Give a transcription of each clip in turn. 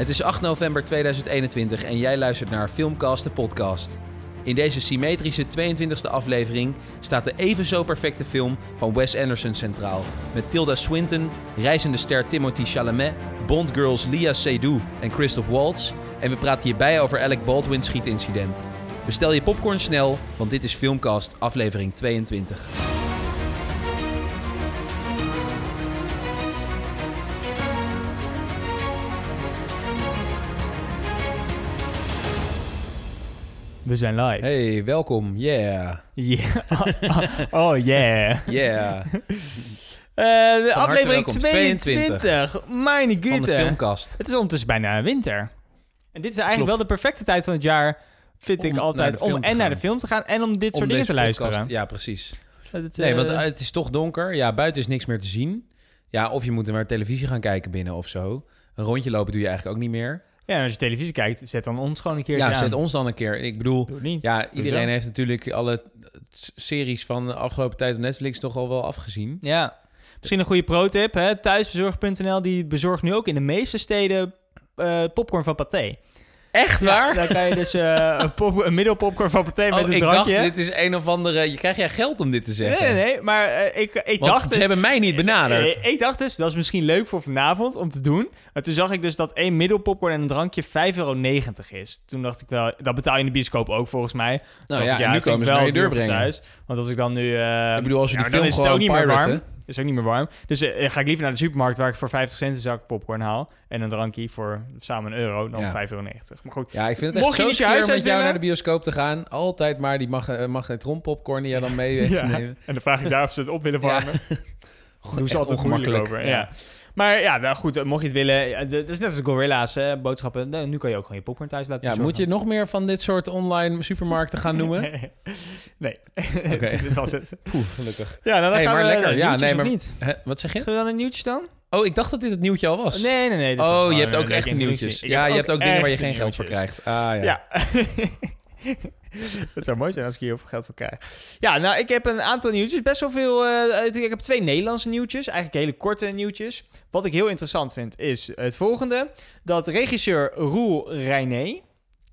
Het is 8 november 2021 en jij luistert naar Filmcast de podcast. In deze symmetrische 22e aflevering staat de even zo perfecte film van Wes Anderson centraal. Met Tilda Swinton, reizende ster Timothy Chalamet, Bondgirls Lia Seydoux en Christoph Waltz. En we praten hierbij over Alec Baldwin's schietincident. Bestel je popcorn snel, want dit is Filmcast aflevering 22. We zijn live. Hey, welkom. Yeah. Yeah. oh yeah. Yeah. Eh, de aflevering welkom, 22. Mijn Van de gute. filmkast. Het is ondertussen bijna winter. En dit is eigenlijk Klopt. wel de perfecte tijd van het jaar, vind Om ik altijd, om en naar de film te gaan en om dit Om soort dingen te podcast- luisteren. Ja, precies. Het, Nee, eh, want het is toch donker. Ja, buiten is niks meer te zien. Ja, of je moet er maar televisie gaan kijken binnen of zo. Een rondje lopen doe je eigenlijk ook niet meer. Ja, als je televisie kijkt, zet dan ons gewoon een keer Ja, aan. zet ons dan een keer. Ik bedoel, ja, iedereen heeft natuurlijk alle series van de afgelopen tijd op Netflix toch al wel afgezien. Ja. Misschien een goede pro-tip, hè? Thuisbezorg.nl die bezorgt nu ook in de meeste steden eh, popcorn van Pathé. Echt Ja, dan kan je dus eh, een, pop, een middelpopcorn van Pathé met Oh, een ik drankje. dacht, dit is een of andere... Je krijgt jij geld om dit te zeggen? Nee, nee, nee. Maar eh, ik, ik Want dacht ze dus... hebben mij niet benaderd. eh, ik dacht dus, dat is misschien leuk voor vanavond om te doen. Maar toen zag ik dus dat één middelpopcorn en een drankje 5,90 euro is. Toen dacht ik wel, dat betaal je in de bioscoop ook volgens mij. Nou ja, ik, en nu komen ze naar je wel deur brengen. Thuis. Want als ik dan nu... eh, Ik bedoel, als we ja, die dan film is het ook gewoon niet meer warm. Is ook niet meer warm. Dus eh, ga ik liever naar de supermarkt waar ik voor 50 cent een zak popcorn haal. En een drankje voor samen een euro, dan Ja. 5,90 euro. Maar goed, Ja, ik vind het echt Mocht je zo niet je huis met jou willen? naar de bioscoop te gaan. Altijd maar die mag, eh, magnetron popcorn die jij dan mee weet Ja. nemen. En dan vraag ik daar of ze het op willen warmen. Ja. Doen ze altijd moeilijk over. Ja. Maar ja, nou goed, mocht je het willen. Het is net als Gorilla's, hè, boodschappen. Nou, nu kan je ook gewoon je popcorn thuis laten Ja, moet je nog meer van dit soort online supermarkten gaan noemen? nee. Oké. Dit was het. Poeh, gelukkig. Ja, nou dan Hey, gaan maar we lekker. naar de Ja, nee, of maar- niet? Hè, wat zeg je? Zullen we dan een nieuwtje dan? Oh, ik dacht dat dit het nieuwtje al was. Nee, nee, nee. dit oh, je hebt ook echt nieuwtjes. Ja, je hebt ook dingen waar je geen geld voor krijgt. Ah, ja. Ja. Het zou mooi zijn als ik hier heel veel geld voor krijg. Ja, nou, ik heb een aantal nieuwtjes. Best wel veel. eh, ik heb twee Nederlandse nieuwtjes. Eigenlijk hele korte nieuwtjes. Wat ik heel interessant vind is het volgende: dat regisseur Roel Reiné.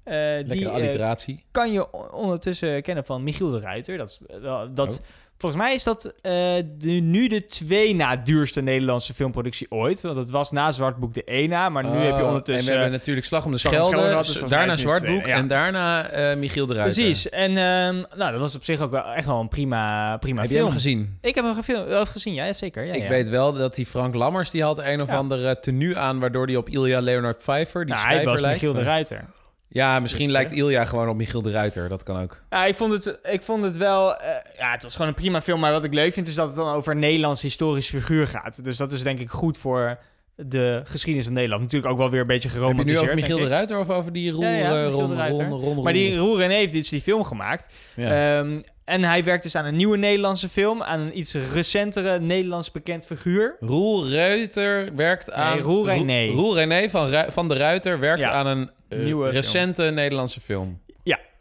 eh, Lekkere die eh, alliteratie. kan je ondertussen kennen van Michiel de Ruiter. Dat, is, eh, dat, Oh. Volgens mij is dat eh, de, nu de twee na duurste Nederlandse filmproduktie ooit. Want het was na Zwartboek de één na, maar nu heb je Oh, ondertussen... En we hebben natuurlijk Slag om de Schelde, dus daarna Zwartboek ja. en daarna eh, Michiel de Ruiter. Precies. En ehm, nou, dat was op zich ook wel echt wel een prima, prima Heb je film. hem gezien? Ik heb hem gefil- wel gezien, ja, zeker. Ja, ik ja. weet wel dat die Frank Lammers, die had een of andere tenue aan... waardoor hij op Ilja Leonard Pfeiffer, die Nou, hij was lijkt. Michiel de Ruiter. Ja, misschien Dus, lijkt Ilja gewoon op Michiel de Ruiter. Dat kan ook. Ja, ik vond het, ik vond het wel... eh, ja, het was gewoon een prima film. Maar wat ik leuk vind, is dat het dan over een Nederlands historisch figuur gaat. Dus dat is denk ik goed voor de geschiedenis van Nederland. Natuurlijk ook wel weer een beetje Heb je nu geromantiseerd, over Michiel de. Ruiter of over die Roel, Ja, ja, Michiel Ron, Maar die? Roel René heeft dus die film gemaakt. Ja. Ehm, en hij werkt dus aan een nieuwe Nederlandse film. Aan een iets recentere Nederlands bekend figuur. Roel Ruiter werkt aan... Roel René. Roel René van, Ru- van de Ruiter werkt aan een Nieuwe recente Nederlandse film.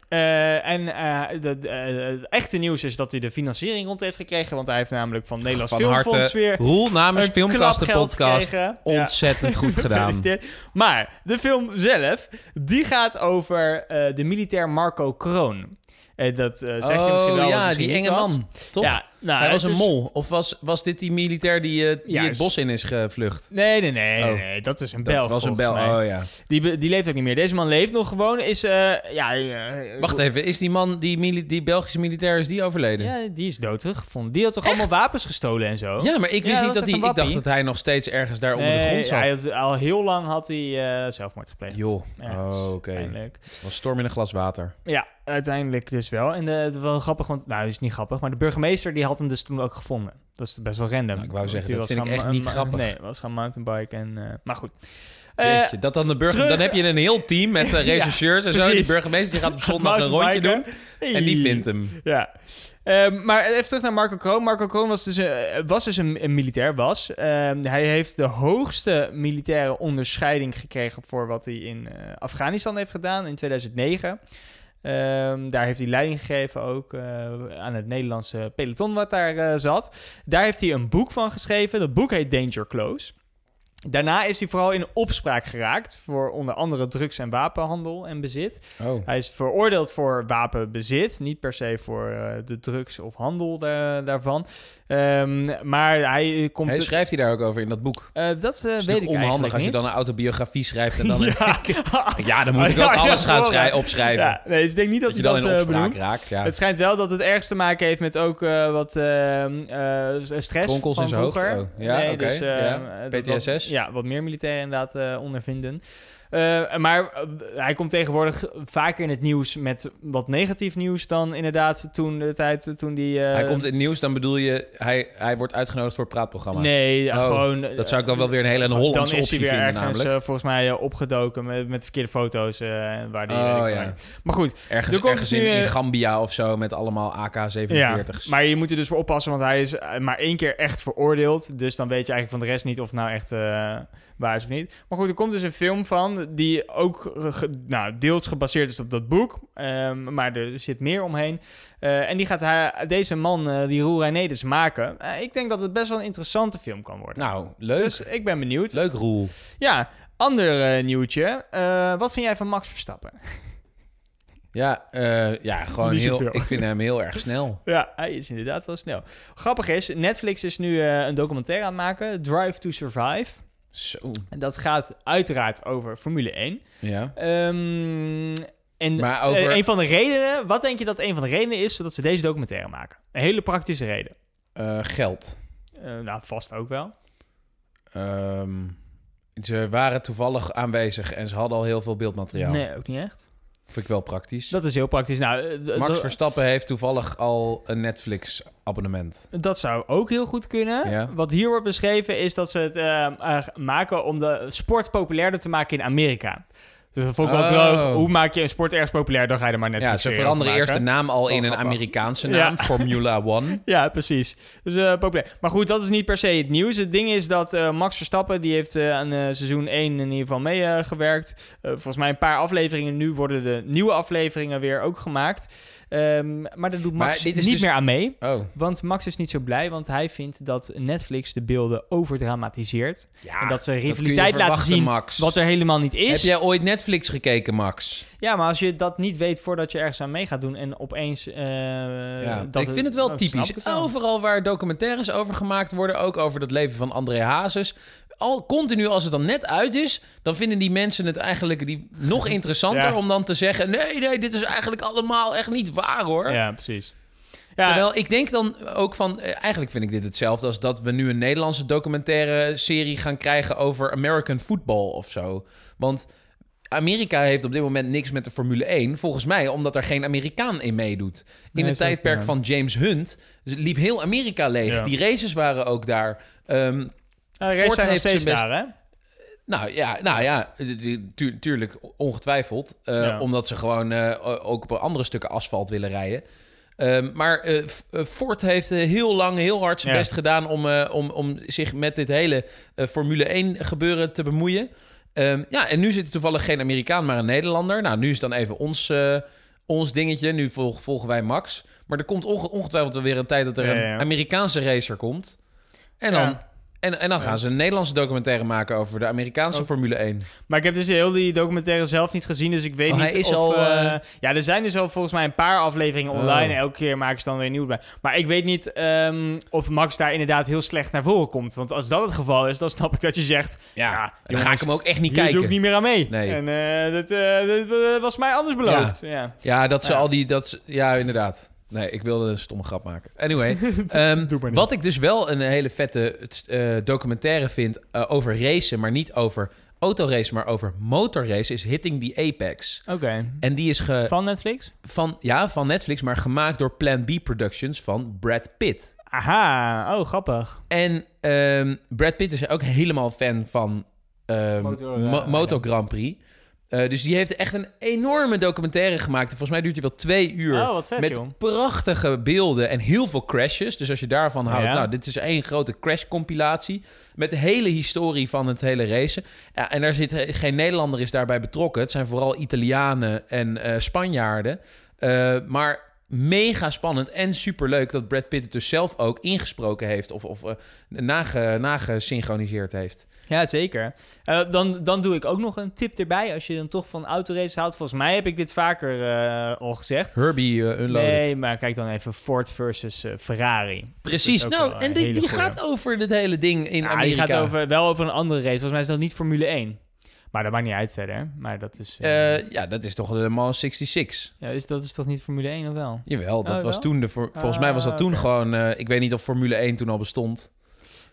Eh, en eh, de- eh, het echte nieuws is dat hij de financiering rond heeft gekregen. Want hij heeft namelijk van Nederlands Van Filmfonds harte, weer Roel namens de podcast. gekregen. Ja. Ontzettend goed gedaan. Gefeliciteerd. Maar de film zelf, die gaat over eh, de militair Marco Kroon. Eh, dat eh, zeg je misschien wel. oh ja, misschien die enge man, toch? Ja, nou, Hij was een is- mol. Of was, was dit die militair die, eh, die het bos in is gevlucht? Nee, nee, nee, nee, Oh. nee, dat is een Dat Belg was een volgens bel. mij. Oh ja. Die, die leeft ook niet meer. Deze man leeft nog gewoon. Is, eh, ja... eh, Wacht even, is die man, die, die Belgische militair, is die overleden? Ja, Ja, die is dood teruggevonden. Die had toch allemaal wapens gestolen en zo? maar ik Ja, wist dat niet dat hij... Ik dacht dat hij nog steeds ergens daar onder de grond zat. hij had, al heel lang had hij zelfmoord gepleegd. Joh, oh, oké. Uiteindelijk. Was storm in een glas water. Ja, uiteindelijk dus wel. En het was wel grappig, want... Nou, dat is niet grappig. Maar de burgemeester die had hem dus toen ook gevonden. Dat is best wel random. Nou, ik wou zeggen, dat was vind ik echt niet grappig. Nee, was gaan mountainbiken en... eh, maar goed. Eh, Jeetje, dat dan de burger... terug- Dan heb je een heel team met eh, rechercheurs en zo. Die burgemeester die gaat op zondag een rondje doen. En die vindt hem. Ja. Ehm, maar even terug naar Marco Kroon. Marco Kroon was dus, een- was dus een, een militair, was. Ehm, hij heeft de hoogste militaire onderscheiding gekregen voor wat hij in Afghanistan heeft gedaan in 2009. Ehm, daar heeft hij leiding gegeven ook eh, aan het Nederlandse peloton wat daar eh, zat. Daar heeft hij een boek van geschreven. Dat boek heet Danger Close. Daarna is hij vooral in opspraak geraakt voor onder andere drugs- en wapenhandel en bezit. Oh. Hij is veroordeeld voor wapenbezit, niet per se voor eh, de drugs of handel da- daarvan. Ehm, maar hij komt... Hey, schrijft hij daar ook over in dat boek? Eh, dat is weet ik onhandig eigenlijk als je dan een autobiografie schrijft en dan... ja. ja, dan moet ik ook alles gaan vooruit. schrij- opschrijven. ja, nee, dus ik denk niet dat, dat je dan dat in eh, opspraak raakt. Ja. Het schijnt wel dat het ergens te maken heeft met ook wat ehm, eh, stress Kronkels van vroeger. Oh, ja, nee, oké, dus, dat PTSS? wat- ja, wat meer militairen inderdaad ondervinden. Eh, maar eh, hij komt tegenwoordig vaker in het nieuws met wat negatief nieuws dan inderdaad toen de tijd toen die. eh, hij komt in het nieuws, dan bedoel je... Hij, hij wordt uitgenodigd voor praatprogramma's. Nee, Oh, gewoon. Dat zou ik dan wel weer een hele Hollandse Dan is hij weer vinden ergens namelijk. eh, volgens mij eh, opgedoken met, met verkeerde foto's. eh, waar die, Oh, ja. Maar goed, Ergens, er komt ergens in, nu, in eh, Gambia of zo met allemaal AK-47's. Ja, maar je moet er dus voor oppassen, want hij is eh, maar één keer echt veroordeeld. Dus dan weet je eigenlijk van de rest niet of het nou echt eh, waar is of niet. Maar goed, er komt dus een film van die ook nou, deels gebaseerd is op dat boek. Ehm, maar er zit meer omheen. Eh, en die gaat hij, deze man, eh, die Roel René, dus maken. Eh, ik denk dat het best wel een interessante film kan worden. Nou, leuk. Dus ik ben benieuwd. Leuk, Roel. Ja, ander nieuwtje. Wat vind jij van Max Verstappen? Ja, ja gewoon heel, ik vind hem heel erg snel. Ja, hij is inderdaad wel snel. Grappig is, Netflix is nu een documentaire aan het maken, Drive to Survive. Zo, En dat gaat uiteraard over Formule 1. ja. Ehm, en over- eh, een van de redenen, wat denk je dat een van de redenen is dat ze deze documentaire maken? Een hele praktische reden. Eh, geld. Eh, nou, vast ook wel. Ehm, ze waren toevallig aanwezig en ze hadden al heel veel beeldmateriaal. Nee, ook niet echt. Vind ik wel praktisch. Dat is heel praktisch. Nou, eh, Max Verstappen heeft toevallig al een Netflix-abonnement. Dat zou ook heel goed kunnen. Ja. Wat hier wordt beschreven is dat ze het eh, eh, maken om de sport populairder te maken in Amerika. Dus dat vond ik wel Oh. droog. Hoe maak je een sport ergens populair? Dan ga je er maar net Ja, ze veranderen eerst de naam al in een grappig. Amerikaanse Ja. naam, Formula One. Ja, precies. Dus eh populair. Maar goed, dat is niet per se het nieuws. Het ding is dat eh, Max Verstappen, die heeft eh, aan seizoen 1 in ieder geval meegewerkt. volgens mij een paar afleveringen. Nu worden de nieuwe afleveringen weer ook gemaakt. Ehm, maar daar doet Max niet dus- meer aan mee. Oh, Want Max is niet zo blij, want hij vindt dat Netflix de beelden overdramatiseert. ja. en dat ze rivaliteit laten zien Max. wat er helemaal niet is. Heb jij ooit Netflix gekeken, Max? Ja, maar als je dat niet weet voordat je ergens aan mee gaat doen en opeens... eh, Ja, dat ik vind het wel typisch. ik het wel. Overal waar documentaires over gemaakt worden, ook over het leven van André Hazes. Al continu als het dan net uit is, dan vinden die mensen het eigenlijk die, nog interessanter Ja. om dan te zeggen: nee, nee, dit is eigenlijk allemaal echt niet waar hoor. Ja, precies. Ja, Terwijl ik denk dan ook van, eh, eigenlijk vind ik dit hetzelfde als dat we nu een Nederlandse documentaire serie gaan krijgen over American football of zo. Want Amerika heeft op dit moment niks met de Formule 1. Volgens mij omdat er geen Amerikaan in meedoet. In Nee, het tijdperk van James Hunt liep heel Amerika leeg. Ja. Die races waren ook daar. Ehm, Ja, de race Ford zijn nog steeds zijn best- daar, hè? nou ja, nou ja tu- tu- tu- tuurlijk, ongetwijfeld. Eh, Ja. Omdat ze gewoon eh, ook op andere stukken asfalt willen rijden. Ehm, maar eh, eh, Ford heeft heel lang, heel hard zijn Ja. best gedaan om, eh, om, om zich met dit hele Formule 1 gebeuren te bemoeien. Ehm, ja, en nu zit er toevallig geen Amerikaan, maar een Nederlander. Nou, nu is dan even ons, eh, ons dingetje. Nu volg- volgen wij Max. Maar er komt onge- ongetwijfeld wel weer een tijd dat er een. Amerikaanse racer komt. En dan. En, en dan gaan ze een Nederlandse documentaire maken over de Amerikaanse. Formule 1. Maar ik heb dus heel die documentaire zelf niet gezien, dus ik weet Oh, niet hij is of... al, eh, eh, Ja, er zijn dus al volgens mij een paar afleveringen online. Oh. Elke keer maken ze dan weer nieuw bij. Maar ik weet niet ehm, of Max daar inderdaad heel slecht naar voren komt. Want als dat het geval is, dan snap ik dat je zegt... Ja, Ja, dan ga ik hem ook echt niet Hier kijken. doe ik niet meer aan mee. Nee. En eh, dat, dat, was mij anders beloofd. Ja. Ja, dat ze Ja. al die... Dat ze- ja, inderdaad. Nee, ik wilde een stomme grap maken. Anyway, ehm, Doe maar niet. wat ik dus wel een hele vette eh, documentaire vind eh, over racen, maar niet over autoracen, maar over motorracen, is Hitting the Apex. Oké. En die is ge, Van Netflix? van, ja, van Netflix, maar gemaakt door Plan B Productions van Brad Pitt. Aha. Oh, grappig. En ehm, Brad Pitt is ook helemaal fan van ehm, Motor, Mo- Moto ja. Grand Prix. Eh, dus die heeft echt een enorme documentaire gemaakt. Volgens mij duurt die wel twee uur. Oh, wat vet, met joh. prachtige beelden en heel veel crashes. Dus als je daarvan houdt, Ja. nou, dit is één grote crash-compilatie. Met de hele historie van het hele racen. Ja, en daar zit geen Nederlander is daarbij betrokken. Het zijn vooral Italianen en eh, Spanjaarden. Eh, maar mega spannend en superleuk dat Brad Pitt het dus zelf ook ingesproken heeft of, of uh, nage, nagesynchroniseerd heeft. Ja, zeker. Uh, dan, dan doe ik ook nog een tip erbij. Als je dan toch van autoraces houdt. Volgens mij heb ik dit vaker uh, al gezegd. Herbie uh, Unloaded. Nee, maar kijk dan even Ford versus Ferrari. Precies. Nou, en die, die gaat over dit hele ding in ja, Amerika. Die gaat over, wel over een andere race. Volgens mij is dat niet Formule 1. Maar dat maakt niet uit verder. Maar dat is... ja, dat is toch de Mans 66. Ja, is, dat is toch niet Formule 1 of wel? Jawel, dat oh, was wel? toen de... Volgens mij was dat toen okay. gewoon... ik weet niet of Formule 1 toen al bestond.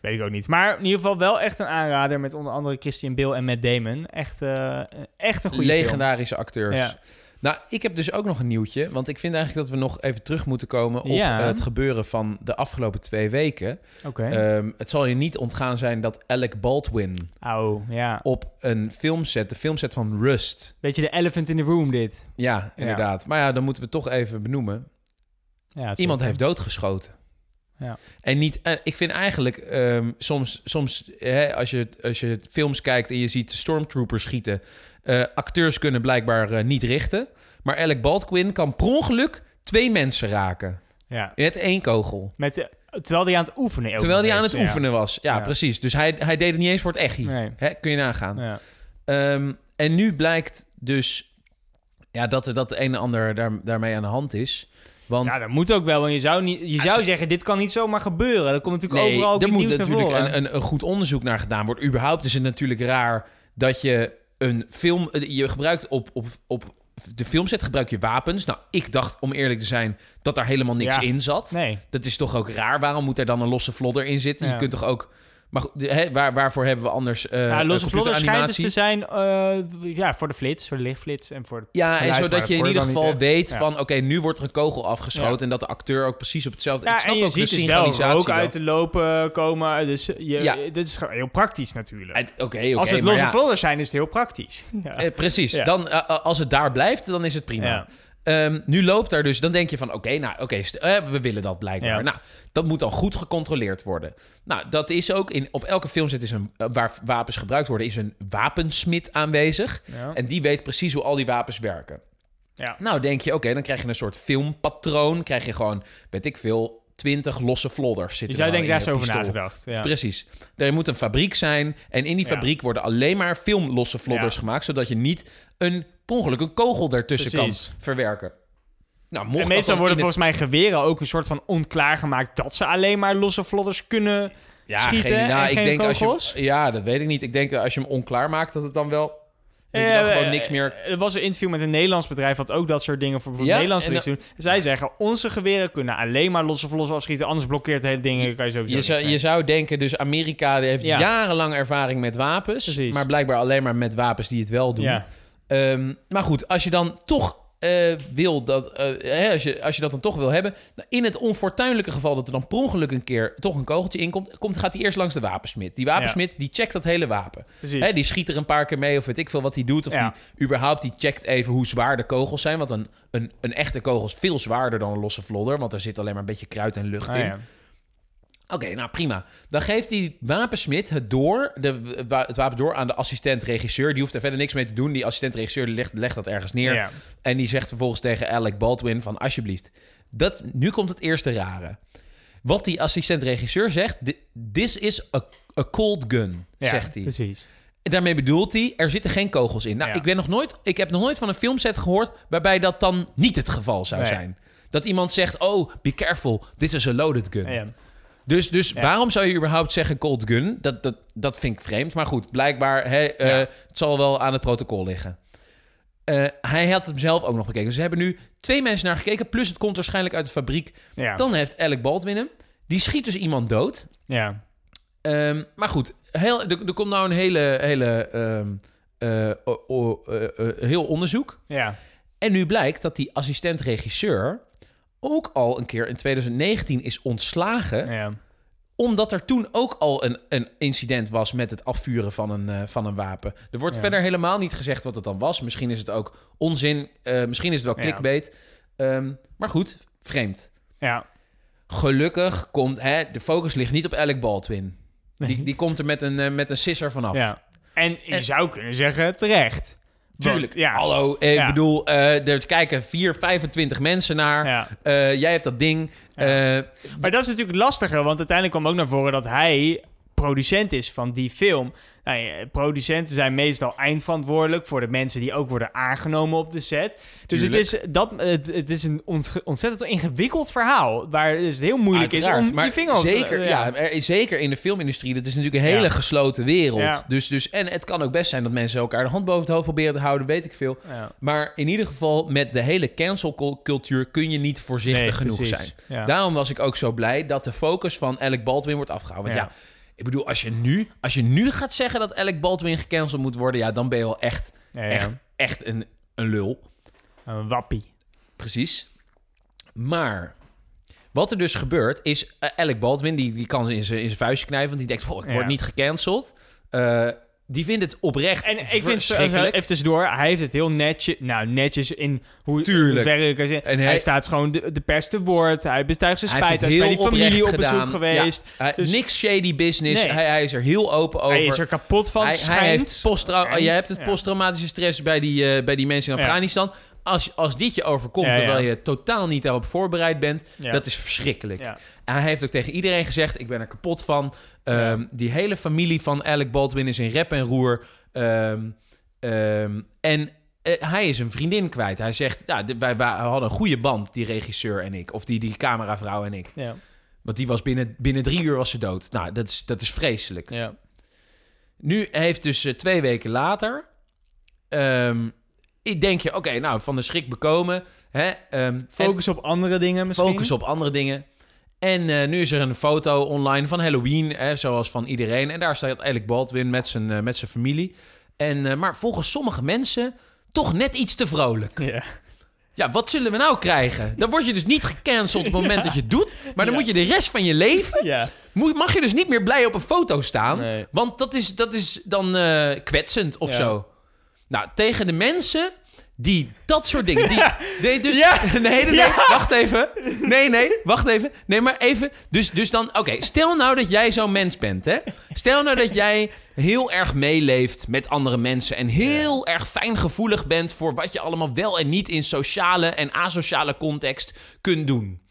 Weet ik ook niet. Maar in ieder geval wel echt een aanrader met onder andere Christian Bale en Matt Damon. Echt, uh, echt een goede Legendarische film. acteurs. Ja. Nou, ik heb dus ook nog een nieuwtje. Want ik vind eigenlijk dat we nog even terug moeten komen op ja. het gebeuren van de afgelopen twee weken. Oké. Okay. Um, het zal je niet ontgaan zijn dat Alec Baldwin oh, ja. op een filmset, de filmset van Rust. Beetje de elephant in the room dit. Ja, inderdaad. Ja. Maar ja, dan moeten we toch even benoemen. Ja, Iemand heeft doodgeschoten. Ja. En niet, uh, ik vind eigenlijk um, soms, soms hè, als, je, als je films kijkt en je ziet stormtroopers schieten, uh, acteurs kunnen blijkbaar uh, niet richten. Maar Alec Baldwin kan per ongeluk twee mensen raken. Ja. Met één kogel. Met, terwijl hij aan het oefenen Terwijl hij aan het ja. oefenen was. Ja, Ja. precies. Dus hij, hij deed het niet eens voor het echi. Nee. Hè, kun je nagaan. Ja. Ehm, en nu blijkt dus ja, dat er dat het een en ander daar, daarmee aan de hand is. Want Ja, dat moet ook wel. Want je zou, niet, je Ja, zou ze- zeggen, dit kan niet zomaar gebeuren. Dat komt natuurlijk overal ook er in moet nieuws natuurlijk een, een, een goed onderzoek naar gedaan worden. Überhaupt is het natuurlijk raar dat je een film... Je gebruikt op, op, op de filmset gebruik je wapens. Nou, ik dacht, om eerlijk te zijn, dat daar helemaal niks Ja. in zat. Nee. Dat is toch ook raar? Waarom moet er dan een losse vlodder in zitten? Ja. Je kunt toch ook... Maar goed, de- hè, waar, waarvoor hebben we anders Ja, losse eh, vlodder schijnt het te zijn eh, ja, voor de flits, voor de lichtflits en voor... Ja, en zodat dat je in ieder niet geval weet Ja. van... oké, nu wordt er een kogel afgeschoten... Ja. en dat de acteur ook precies op hetzelfde... ik Ja, snap en je ook ziet de dus wel wel. uit de lopen komen. Dus je, Ja. dit is heel praktisch natuurlijk. Oké, oké, Als het losse ja. vlodders zijn, is het heel praktisch. Ja. Eh, precies. Dan, eh, als het daar blijft, dan is het prima. Ehm, nu loopt daar dus, dan denk je van, oké, nou, oké, eh, we willen dat blijkbaar. Ja. Nou, dat moet dan goed gecontroleerd worden. Nou, dat is ook in, op elke filmset is een, eh, waar wapens gebruikt worden, is een wapensmid aanwezig. Ja. En die weet precies hoe al die wapens werken. Ja. Nou, denk je, oké, dan krijg je een soort filmpatroon. Krijg je gewoon, weet ik veel, twintig losse vlodders Je zitten nou denken, in daar je over nagedacht. Ja. Precies. Er moet een fabriek zijn. En in die Ja. fabriek worden alleen maar filmlosse vlodders Ja. gemaakt. Zodat je niet een, per ongeluk een kogel ertussen Precies. kan verwerken. Nou, mocht En meestal worden het- volgens mij geweren ook een soort van onklaar gemaakt... dat ze alleen maar losse vlodders kunnen ja, schieten geen, nou, en ik geen denk als kogels. je, Ja, dat weet ik niet. Ik denk dat als je hem onklaar maakt, dat het dan wel... Dat je Eh, dan gewoon eh, niks meer... Er was een interview met een Nederlands bedrijf... dat ook dat soort dingen voor bijvoorbeeld Ja, Nederlands doen. Zij zeggen, onze geweren kunnen alleen maar losse vlodders afschieten... anders blokkeert het hele ding. Kan je sowieso Je zou, je zou denken, dus Amerika heeft Ja. jarenlang ervaring met wapens. Precies. Maar blijkbaar alleen maar met wapens die het wel doen. Ja. Ehm, maar goed, als je dan toch eh, wil dat, eh, hè, als, je, als je dat dan toch wil hebben, nou, in het onfortuinlijke geval dat er dan per ongeluk een keer toch een kogeltje inkomt, komt, gaat hij eerst langs de wapensmid. Die wapensmid die checkt dat hele wapen. Hè, die schiet er een paar keer mee of weet ik veel wat hij doet. Of Ja. die überhaupt die checkt even hoe zwaar de kogels zijn. Want een, een, een echte kogel is veel zwaarder dan een losse vlodder, want er zit alleen maar een beetje kruid en lucht Ah, in. ja. Oké, nou prima. Dan geeft die wapensmid het door, de, wa- het wapen door aan de assistent-regisseur. Die hoeft er verder niks mee te doen. Die assistent-regisseur legt, legt dat ergens neer. Ja. En die zegt vervolgens tegen Alec Baldwin van... alsjeblieft, dat, nu komt het eerste rare. Wat die assistent-regisseur zegt... "Thi- This is a, a cold gun, Ja, zegt hij. precies. En daarmee bedoelt hij, er zitten geen kogels in. Nou, Ja. ik, ben nog nooit, ik heb nog nooit van een filmset gehoord... waarbij dat dan niet het geval zou Nee. zijn. Dat iemand zegt, oh, be careful, this is a loaded gun. Dus, dus Ja. waarom zou je überhaupt zeggen cold gun? Dat, dat, dat vind ik vreemd. Maar goed, blijkbaar, hè, eh, het zal wel aan het protocol liggen. Eh, hij had hem zelf ook nog bekeken. Dus ze hebben nu twee mensen naar gekeken. Plus het komt waarschijnlijk uit de fabriek. Ja. Dan heeft Alec Baldwin hem. Die schiet dus iemand dood. ja. Ehm, maar goed, heel, er, er komt nou een hele, hele ehm, eh, eh, eh, heel onderzoek. Ja. En nu blijkt dat die assistent-regisseur ook al een keer in 2019 is ontslagen Ja. omdat er toen ook al een, een incident was met het afvuren van een, eh, van een wapen. Er wordt Ja. verder helemaal niet gezegd wat het dan was. Misschien is het ook onzin. eh, misschien is het wel Ja. clickbait. Ehm, maar goed, vreemd. Ja. Gelukkig komt... Hè, de focus ligt niet op Alec Baldwin. Die, die komt er met een, eh, met een sisser vanaf. Ja. En je En- zou kunnen zeggen terecht. Tuurlijk. Ja. Hallo, ik Ja. bedoel, eh, er kijken 4, 25 mensen naar. Ja. Eh, jij hebt dat ding. Eh, Maar dat is natuurlijk lastiger, want uiteindelijk kwam ook naar voren dat hij producent is van die film. Nou ja, producenten zijn meestal eindverantwoordelijk voor de mensen die ook worden aangenomen op de set. Dus het is, dat, het, het is een ont- ontzettend ingewikkeld verhaal, waar het dus heel moeilijk Uiteraard, is om maar je vinger te- zeker, ja. er is zeker in de filmindustrie. Dat is natuurlijk een hele Ja. gesloten wereld. Dus, dus, en het kan ook best zijn dat mensen elkaar de hand boven het hoofd proberen te houden, weet ik veel. Maar in ieder geval, met de hele cancelcultuur kun je niet voorzichtig Nee, genoeg precies. zijn. Ja. Daarom was ik ook zo blij dat de focus van Alec Baldwin wordt afgehouden. Want Ja. Ik bedoel, als je, nu, als je nu gaat zeggen dat Alec Baldwin gecanceld moet worden, ja, dan ben je wel echt, Ja, ja. echt, echt een, een lul. Een wappie. Precies. Maar wat er dus gebeurt is, eh, Alec Baldwin, die, die kan in zijn in zijn vuistje knijpen, want die denkt, oh, ik word Ja. niet gecanceld. Eh, die vindt het oprecht En ik vind, zo- verschrikkelijk. even tussendoor, hij heeft het heel netjes, nou netjes in hoe Tuurlijk. hoe ver ik kan zeggen. En hij, hij- staat gewoon de, de pers te woord, hij betuigt zijn Hij spijt, hij is bij die familie op bezoek gedaan. geweest. Dus- niks shady business. Nee. Hij, hij is er heel open over. Hij is er kapot van, hij, heeft je hebt het posttraumatische stress bij die, eh, bij die mensen in Ja. Als, als dit je overkomt, Ja, ja. terwijl je totaal niet daarop voorbereid bent, Ja. dat is verschrikkelijk. En hij heeft ook tegen iedereen gezegd, ik ben er kapot van. Ehm, Die hele familie van Alec Baldwin is in rep en roer. Ehm, ehm, en eh, hij is een vriendin kwijt. Hij zegt, ja, wij, wij hadden een goede band, die regisseur en ik. Of die, die cameravrouw en ik. Ja. Want die was binnen, binnen drie uur was ze dood. Nou, dat is, dat is vreselijk. Ja. Nu heeft dus eh, twee weken later... ik denk je, oké, nou, van de schrik bekomen. Hè, ehm, Focus op andere dingen en misschien. focus op andere dingen. En eh, nu is er een foto online van Halloween, hè, zoals van iedereen. En daar staat Alec Baldwin met zijn, eh, met zijn familie. En, eh, maar volgens sommige mensen toch net iets te vrolijk. Ja. Ja, wat zullen we nou krijgen? Dan word je dus niet gecanceld op het moment dat je het doet. Maar dan Ja. moet je de rest van je leven... ja. Mag je dus niet meer blij op een foto staan. Nee. Want dat is, dat is dan kwetsend of zo. Nou, tegen de mensen die dat soort dingen... Die, nee, dus, Ja. nee, nee, nee, Ja. wacht even. Nee, nee, wacht even. Nee, maar even. Dus, dus dan, oké, stel nou dat jij zo'n mens bent, hè. Stel nou dat jij heel erg meeleeft met andere mensen... en heel erg fijngevoelig bent voor wat je allemaal wel en niet... in sociale en asociale context kunt doen.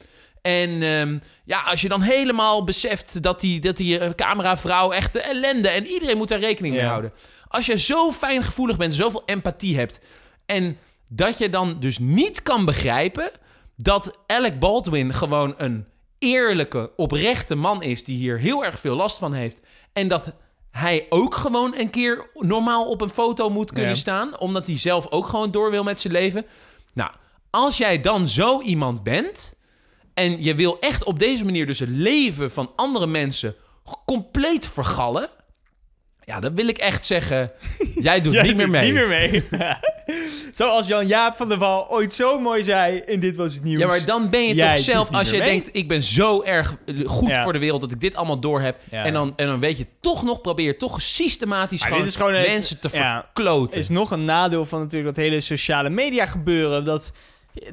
En ehm, ja, als je dan helemaal beseft dat die, dat die eh, cameravrouw echt ellende... en iedereen moet daar rekening mee houden. Als je zo fijngevoelig bent, zoveel empathie hebt... en dat je dan dus niet kan begrijpen... dat Alec Baldwin gewoon een eerlijke, oprechte man is... die hier heel erg veel last van heeft... en dat hij ook gewoon een keer normaal op een foto moet kunnen Ja. staan... omdat hij zelf ook gewoon door wil met zijn leven... Nou, als jij dan zo iemand bent... En je wil echt op deze manier dus het leven van andere mensen compleet vergallen. Ja, dan wil ik echt zeggen, jij doet Jij niet meer mee. Niet meer mee. Zoals Jan-Jaap van der Wal ooit zo mooi zei in Dit Was Het Nieuws. Ja, maar dan ben je Jij toch zelf, als je mee. denkt, ik ben zo erg eh, goed Ja. voor de wereld dat ik dit allemaal door heb. Ja, en, dan, en dan weet je toch nog, probeer toch systematisch Maar gewoon, dit is gewoon een- mensen te ja, verkloten. is nog een nadeel van natuurlijk dat hele sociale media gebeuren. Dat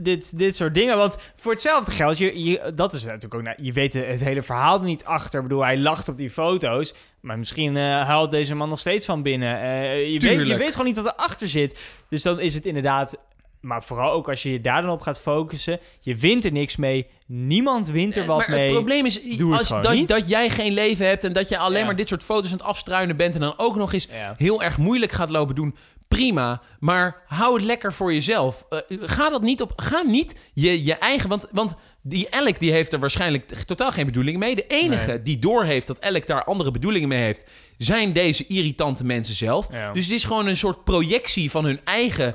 dit, dit soort dingen. Want voor hetzelfde geld, je, je, dat is natuurlijk ook. nou, je weet het hele verhaal er niet achter. Ik bedoel, hij lacht op die foto's. Maar misschien eh huilt deze man nog steeds van binnen. Eh, je, weet, je weet gewoon niet wat erachter zit. Dus dan is het inderdaad. Maar vooral ook als je je daar dan op gaat focussen. Je wint er niks mee. Niemand wint er wat maar mee. het probleem is Doe als, dat, niet. dat jij geen leven hebt en dat je alleen Ja. maar dit soort foto's aan het afstruinen bent en dan ook nog eens Ja. heel erg moeilijk gaat lopen doen. Prima, maar hou het lekker voor jezelf. Eh, ga dat niet op. Ga niet je, je eigen. Want, want die Alec die heeft er waarschijnlijk totaal geen bedoeling mee. De enige Nee. die doorheeft dat Alec daar andere bedoelingen mee heeft, zijn deze irritante mensen zelf. Ja. Dus het is gewoon een soort projectie van hun eigen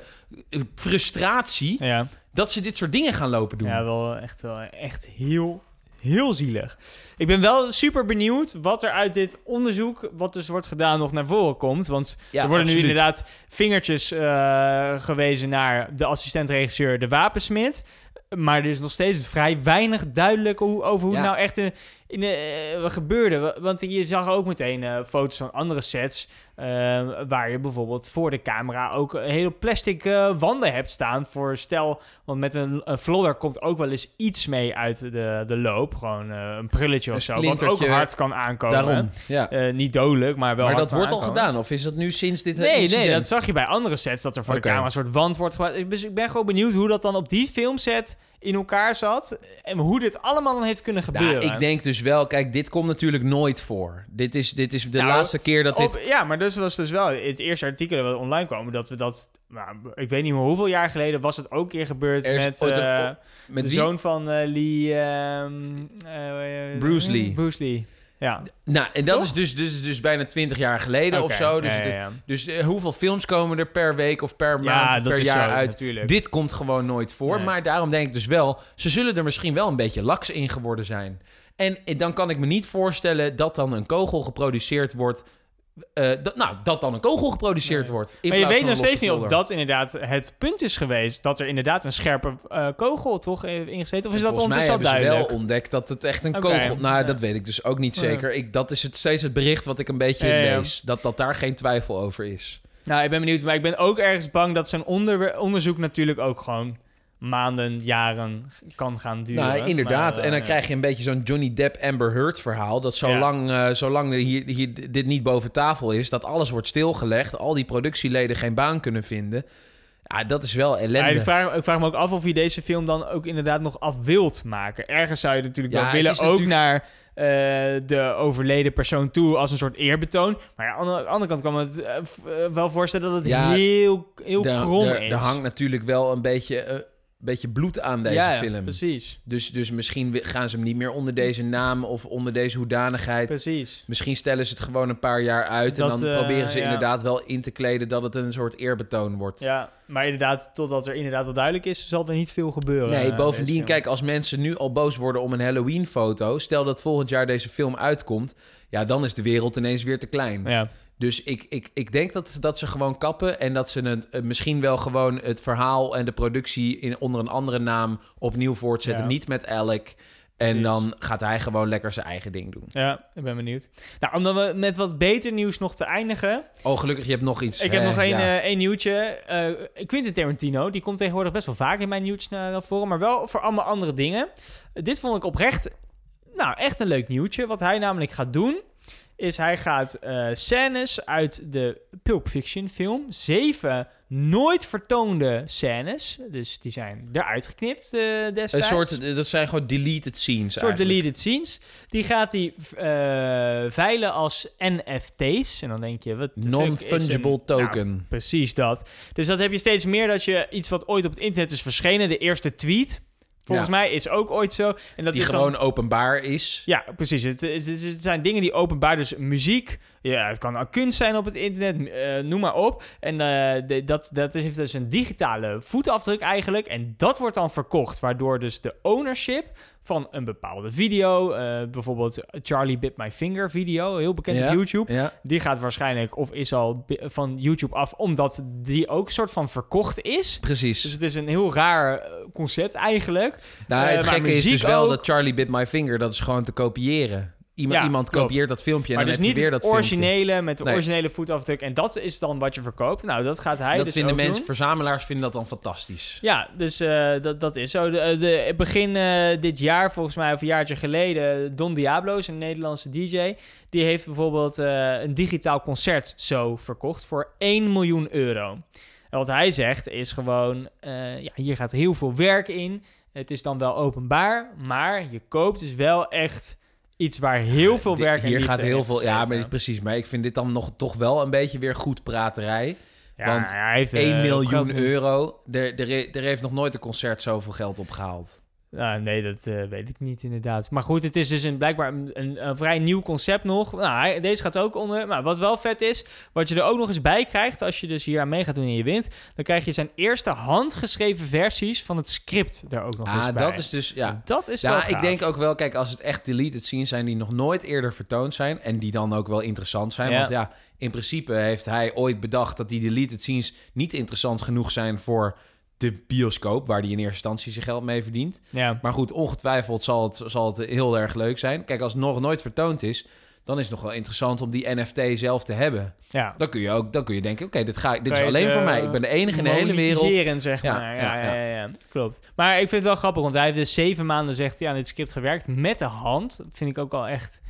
eh, frustratie Ja. dat ze dit soort dingen gaan lopen doen. Ja, wel echt, wel echt heel, heel zielig. Ik ben wel super benieuwd wat er uit dit onderzoek, wat dus wordt gedaan, nog naar voren komt. Want Ja, er worden nu inderdaad vingertjes eh, gewezen naar de assistent-regisseur, de wapensmid. Maar er is nog steeds vrij weinig duidelijk hoe, over hoe Ja. nou echt in, in de, eh, gebeurde. Wa- Want je zag ook meteen eh, foto's van andere sets eh, waar je bijvoorbeeld voor de camera ook hele plastic eh, wanden hebt staan. Voor stel, want met een, een vlodder komt ook wel eens iets mee uit de, de loop. Gewoon eh, een prulletje of zo. Wat ook hard kan aankomen. Daarom, ja. Eh, niet dodelijk, maar wel maar dat wordt al gedaan, of is dat nu sinds dit Nee, incident? nee, dat zag je bij andere sets, dat er voor de camera een soort wand wordt gebruikt. Ik ben- Ik ben gewoon benieuwd hoe dat dan op die filmset in elkaar zat. En hoe dit allemaal dan heeft kunnen Nou, gebeuren. ik denk dus wel, kijk, dit komt natuurlijk nooit voor. Dit is, dit is de Nou, laatste keer dat dit... Ja, maar dus was dus wel het eerste artikel dat online kwam, dat we dat, nou, ik weet niet meer hoeveel jaar geleden was het ook een keer gebeurd met een- eh, met de wie? zoon van eh, Lee, ehm, eh, Bruce Lee. Bruce Lee. Ja. Nou, en dat Toch? is dus, dus, dus bijna twintig jaar geleden of zo. Dus, ja, ja, de- ja. dus hoeveel films komen er per week of per maand of per jaar zo, uit? natuurlijk. Dit komt gewoon nooit voor. Nee. Maar daarom denk ik dus wel, ze zullen er misschien wel een beetje laks in geworden zijn. En dan kan ik me niet voorstellen dat dan een kogel geproduceerd wordt. Eh, dat, nou, dat dan een kogel geproduceerd Nee. wordt. Maar je weet nog steeds niet of dat inderdaad het punt is geweest. Dat er inderdaad een scherpe eh, kogel toch heeft ingezeten. Of is dat Volgens mij ondertussen al hebben ze duidelijk? wel ontdekt dat het echt een Oké, kogel... Nou, ja. dat weet ik dus ook niet zeker. Ik, dat is het, steeds het bericht wat ik een beetje Ja, ja. lees. Dat, dat daar geen twijfel over is. Nou, ik ben benieuwd. Maar ik ben ook ergens bang dat zijn onder onderzoek natuurlijk ook gewoon maanden, jaren kan gaan duren. Nou, inderdaad. Maar, en dan eh, krijg je een beetje zo'n Johnny Depp Amber Heard verhaal. Dat Ja. zolang, eh, zolang er hier, hier dit niet boven tafel is, dat alles wordt stilgelegd. Al die productieleden geen baan kunnen vinden. Ja, dat is wel Ja, ellende. ik, vraag, ik vraag me ook af of je deze film dan ook inderdaad nog af wilt maken. Ergens zou je natuurlijk wel willen, ook natuurlijk- naar eh, de overleden persoon toe als een soort eerbetoon. Maar ja, aan de andere kant kan me het wel voorstellen dat het Ja, heel, heel krom er, is. er hangt natuurlijk wel een beetje, beetje bloed aan deze ja, ja, film. precies. Dus, dus misschien gaan ze hem niet meer onder deze naam of onder deze hoedanigheid. Precies. Misschien stellen ze het gewoon een paar jaar uit. Dat, en dan eh, proberen ze ja. inderdaad wel in te kleden dat het een soort eerbetoon wordt. Ja, maar inderdaad, totdat er inderdaad wel duidelijk is, zal er niet veel gebeuren. Nee, eh, bovendien, film. kijk, als mensen nu al boos worden om een Halloween-foto... stel dat volgend jaar deze film uitkomt... ja, dan is de wereld ineens weer te klein. Ja, Dus ik, ik, ik denk dat, dat ze gewoon kappen... en dat ze het, eh, misschien wel gewoon het verhaal en de productie... In, onder een andere naam opnieuw voortzetten. Ja. Niet met Alec. En Precies. dan gaat hij gewoon lekker zijn eigen ding doen. ja, ik ben benieuwd. Nou, om dan met wat beter nieuws nog te eindigen. Oh, gelukkig, je hebt nog iets. Ik heb nog één, Ja. één nieuwtje. Eh Quentin Tarantino, die komt tegenwoordig best wel vaak in mijn nieuwtjes naar voren, maar wel voor allemaal andere dingen. Dit vond ik oprecht, nou, echt een leuk nieuwtje. Wat hij namelijk gaat doen, is hij gaat eh, scènes uit de Pulp Fiction film, zeven nooit vertoonde scènes, dus die zijn eruit geknipt eh, Een destijds. soort, dat zijn gewoon deleted scenes Een soort eigenlijk. deleted scenes. Die gaat hij eh, veilen als NFT's. En dan denk je, wat Non-fungible een- token. Nou, precies dat. Dus dat heb je steeds meer dat je iets wat ooit op het internet is verschenen, de eerste tweet, volgens mij is ook ooit zo. En dat die is dan- gewoon openbaar is. ja, precies. Het, het, het- het zijn dingen die openbaar, dus muziek, ja, het kan ook kunst zijn op het internet, eh, noem maar op. En eh, de- dat, dat is dus een digitale voetafdruk eigenlijk. En dat wordt dan verkocht, waardoor dus de ownership van een bepaalde video, eh, bijvoorbeeld Charlie Bit My Finger video, heel bekend Ja, op YouTube. Ja, Die gaat waarschijnlijk, of is al van YouTube af, omdat die ook soort van verkocht is. precies. Dus het is een heel raar eh, concept eigenlijk. nou, eh, het maar gekke is dus wel ook. dat Charlie Bit My Finger, dat is gewoon te kopiëren. Iemand, Ja, iemand klopt. kopieert dat filmpje en maar dan dus niet weer het dat filmpje. originele met de Nee. originele voetafdruk. En dat is dan wat je verkoopt. Nou, dat gaat hij dat dus vinden mensen, doen. verzamelaars vinden dat dan fantastisch. Ja, dus eh, dat, dat is zo. De, de, begin eh, dit jaar, volgens mij, of een jaartje geleden, Don Diablo is een Nederlandse DJ. Die heeft bijvoorbeeld eh, een digitaal concert zo verkocht voor 1 miljoen euro. En wat hij zegt is gewoon, eh, ja, hier gaat heel veel werk in. Het is dan wel openbaar, maar je koopt dus wel echt iets waar heel veel werk en Hier gaat in heel veel, ja, maar precies. Maar ik vind dit dan nog toch wel een beetje weer goed praterij. Ja, want hij heeft, 1 eh, miljoen euro. Er, er, er heeft nog nooit een concert zoveel geld opgehaald. Nou, nee, dat eh, weet ik niet inderdaad. Maar goed, het is dus een, blijkbaar een, een, een vrij nieuw concept nog. Nou, deze gaat ook onder. Maar wat wel vet is, wat je er ook nog eens bij krijgt... als je dus hier aan mee gaat doen en je wint... dan krijg je zijn eerste handgeschreven versies van het script er ook nog eens Ah, bij. dat is dus, ja. En dat is wel Ja, gaaf. ik denk ook wel, kijk, als het echt deleted scenes zijn die nog nooit eerder vertoond zijn en die dan ook wel interessant zijn, Ja. want ja, in principe heeft hij ooit bedacht dat die deleted scenes niet interessant genoeg zijn voor de bioscoop, waar hij in eerste instantie zijn geld mee verdient. Ja, Maar goed, ongetwijfeld zal het, zal het heel erg leuk zijn. Kijk, als het nog nooit vertoond is, dan is het nog wel interessant om die NFT zelf te hebben. Ja. Dan kun je ook dan kun je denken, oké, dit, ga, dit is alleen voor eh, mij. Ik ben de enige in de hele wereld. monetiseren, zeg maar. Ja, ja, ja, ja, ja. klopt. Maar ik vind het wel grappig, want hij heeft dus zeven maanden zegt hij aan dit script gewerkt met de hand. Dat vind ik ook wel echt,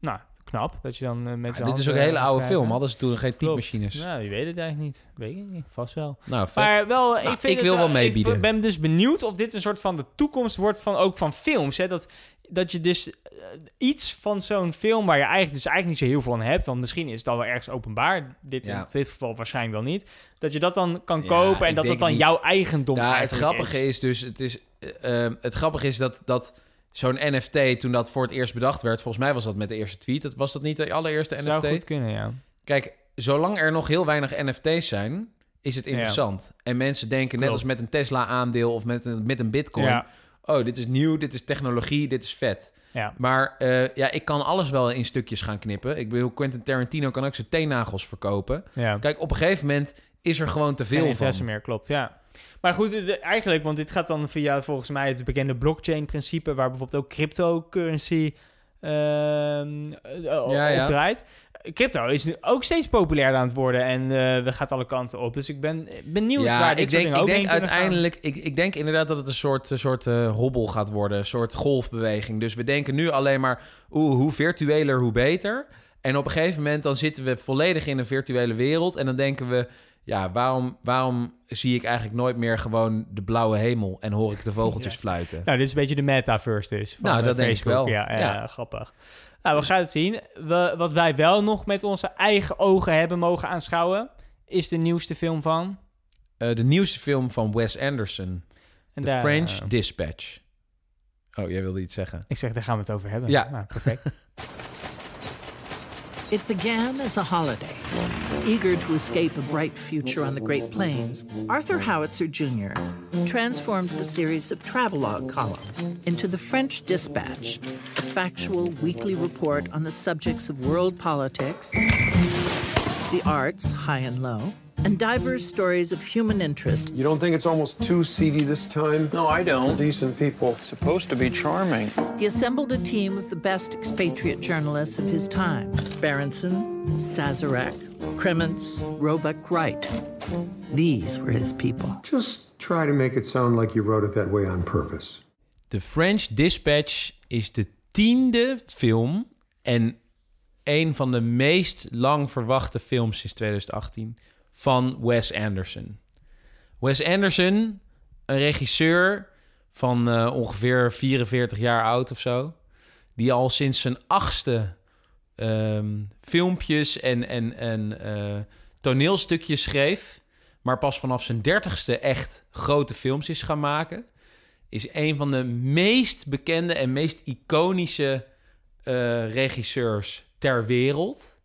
nou, knap. Dat je dan eh, met Ja, dit is ook een hele oude film. Hadden ze toen geen typemachines. Nou, je weet het eigenlijk niet. Weet ik niet. Vast wel. Nou, vet. Maar wel, ik, Nou, vind ik het wil wel meebieden. Ik ben dus benieuwd of dit een soort van de toekomst wordt van ook van films. Hè? Dat, dat je dus eh, iets van zo'n film waar je eigenlijk dus eigenlijk niet zo heel veel aan hebt, want misschien is het al wel ergens openbaar. Dit Ja. in dit geval waarschijnlijk wel niet. Dat je dat dan kan Ja, kopen en dat denk dan niet. jouw eigendom Ja, het grappige is, dus, het is, eh, het grappige is dat, dat zo'n NFT, toen dat voor het eerst bedacht werd, volgens mij was dat met de eerste tweet, dat was dat niet de allereerste Zou NFT? goed kunnen, ja. Kijk, zolang er nog heel weinig NFT's zijn, is het interessant. En mensen denken net als met een Tesla-aandeel of met een, met een Bitcoin: Ja, oh, dit is nieuw, dit is technologie, dit is vet. ja. Maar eh, ja, ik kan alles wel in stukjes gaan knippen. Ik bedoel, Quentin Tarantino kan ook zijn teennagels verkopen. ja. Kijk, op een gegeven moment is er gewoon te veel interesse van. meer, klopt, ja. Maar goed, de- eigenlijk, want dit gaat dan via volgens mij het bekende blockchain-principe, waar bijvoorbeeld ook cryptocurrency Ja, ja. op draait. Crypto is nu ook steeds populairder aan het worden en eh we gaat alle kanten op. Dus ik ben benieuwd Ja, waar dit ik denk, dingen ik ook denk uiteindelijk, ik, ik denk inderdaad dat het een soort, een soort eh, hobbel gaat worden, een soort golfbeweging. Dus we denken nu alleen maar, oeh, hoe virtueler, hoe beter. En op een gegeven moment dan zitten we volledig in een virtuele wereld en dan denken we, ja, waarom, waarom zie ik eigenlijk nooit meer gewoon de blauwe hemel en hoor ik de vogeltjes Ja. fluiten? Nou, dit is een beetje de metaverse dus. Van Nou, eh, dat denk ik Facebook. wel. Ja, ja, Ja. grappig. Nou, we gaan het zien. We, wat wij wel nog met onze eigen ogen hebben mogen aanschouwen, is de nieuwste film van... Eh, de nieuwste film van Wes Anderson, En The daar, French eh, Dispatch. Oh, jij wilde iets zeggen? ik zeg, daar gaan we het over hebben. Ja. Nou, perfect. It began as a holiday. Eager to escape a bright future on the Great Plains, Arthur Howitzer Jr. transformed the series of travelogue columns into the French Dispatch, a factual weekly report on the subjects of world politics, the arts, high and low, and diverse stories of human interest You don't think it's almost too seedy this time? No, I don't. decent people. It's supposed to be charming. He assembled a team of the best expatriate journalists of his time Berenson, Sazerac, Kremens, Roebuck Wright. These were his people. Just try to make it sound like you wrote it that way on purpose. The French Dispatch is de tiende film en een van de meest lang verwachte films sinds 2018 van Wes Anderson. Wes Anderson, een regisseur van eh, ongeveer 44 jaar oud of zo, die al sinds zijn achtste ehm, filmpjes en, en, en eh, toneelstukjes schreef, maar pas vanaf zijn dertigste echt grote films is gaan maken is een van de meest bekende en meest iconische eh, regisseurs ter wereld.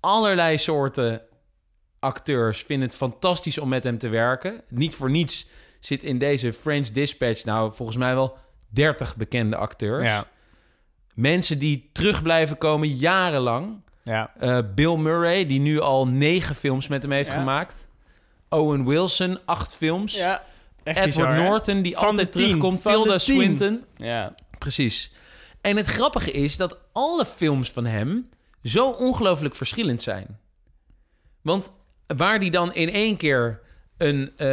Allerlei soorten acteurs vinden het fantastisch om met hem te werken. Niet voor niets zit in deze French Dispatch nou volgens mij wel 30 bekende acteurs. ja. Mensen die terug blijven komen jarenlang. Ja. Eh, Bill Murray, die nu al negen films met hem heeft Ja. gemaakt. Owen Wilson, acht films. Ja. Echt Edward bizar? Norton, die altijd terugkomt. van Tilda. Swinton. Ja. Precies. En het grappige is dat alle films van hem zo ongelooflijk verschillend zijn. Want waar die dan in één keer een eh,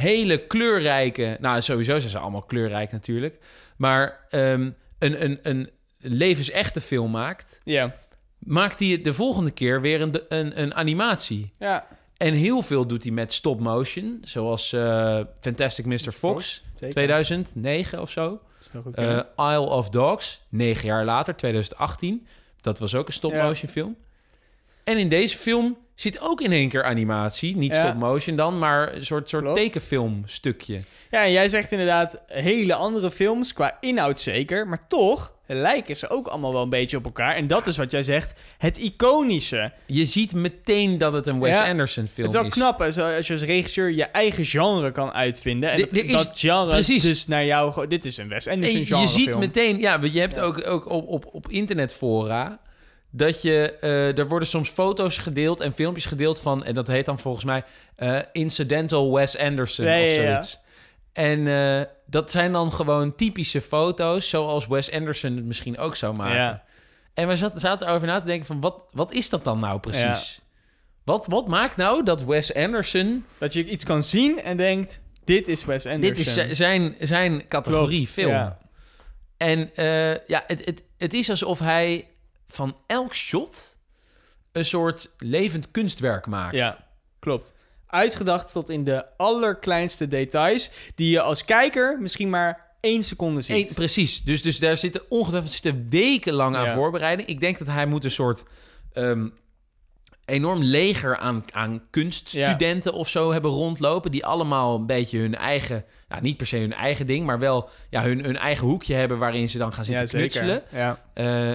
hele kleurrijke... Nou, sowieso zijn ze allemaal kleurrijk natuurlijk. Maar ehm, een, een, een levensechte film maakt... Ja. maakt hij de volgende keer weer een, een, een animatie. Ja. En heel veel doet hij met stop motion. Zoals eh, Fantastic Mr. Fox, Fox, zeker. 2009 of zo. Eh. Isle of Dogs, negen jaar later, 2018. Dat was ook een stop-motion film. En in deze film zit ook in één keer animatie. Niet Ja. stop-motion dan, maar een soort, soort Klopt. tekenfilmstukje. Ja, en jij zegt inderdaad hele andere films, qua inhoud zeker, maar toch lijken ze ook allemaal wel een beetje op elkaar. En dat is wat jij zegt, het iconische. Je ziet meteen dat het een Wes Ja. Anderson film Het is wel knap zo- als je als regisseur je eigen genre kan uitvinden. En dat, is- dat genre precies. dus naar jou... Dit is een Wes En Anderson je genre ziet film. meteen, ja, je hebt ook, ook op, op, op internetfora dat je, eh, er worden soms foto's gedeeld en filmpjes gedeeld van, en dat heet dan volgens mij eh, Incidental Wes Anderson of ja. zoiets. En eh, dat zijn dan gewoon typische foto's, zoals Wes Anderson het misschien ook zou maken. Ja. En we zaten, zaten erover na te denken van, wat, wat is dat dan nou precies? Wat, wat maakt nou dat Wes Anderson... Dat je iets kan zien en denkt, dit is Wes Anderson. Dit is zi- zijn, zijn categorie Klopt, film. En ja, het, het, het is alsof hij van elk shot een soort levend kunstwerk maakt. Ja, klopt. Uitgedacht tot in de allerkleinste details... die je als kijker misschien maar één seconde ziet. Eén- precies. Dus, dus daar zitten ongetwijfeld zitten wekenlang aan Ja. voorbereiding. Ik denk dat hij moet een soort ehm, enorm leger aan, aan kunststudenten of zo hebben rondlopen. Die allemaal een beetje hun eigen, ja, niet per se hun eigen ding, maar wel ja, hun, hun eigen hoekje hebben waarin ze dan gaan zitten ja, knutselen. Ja. Eh,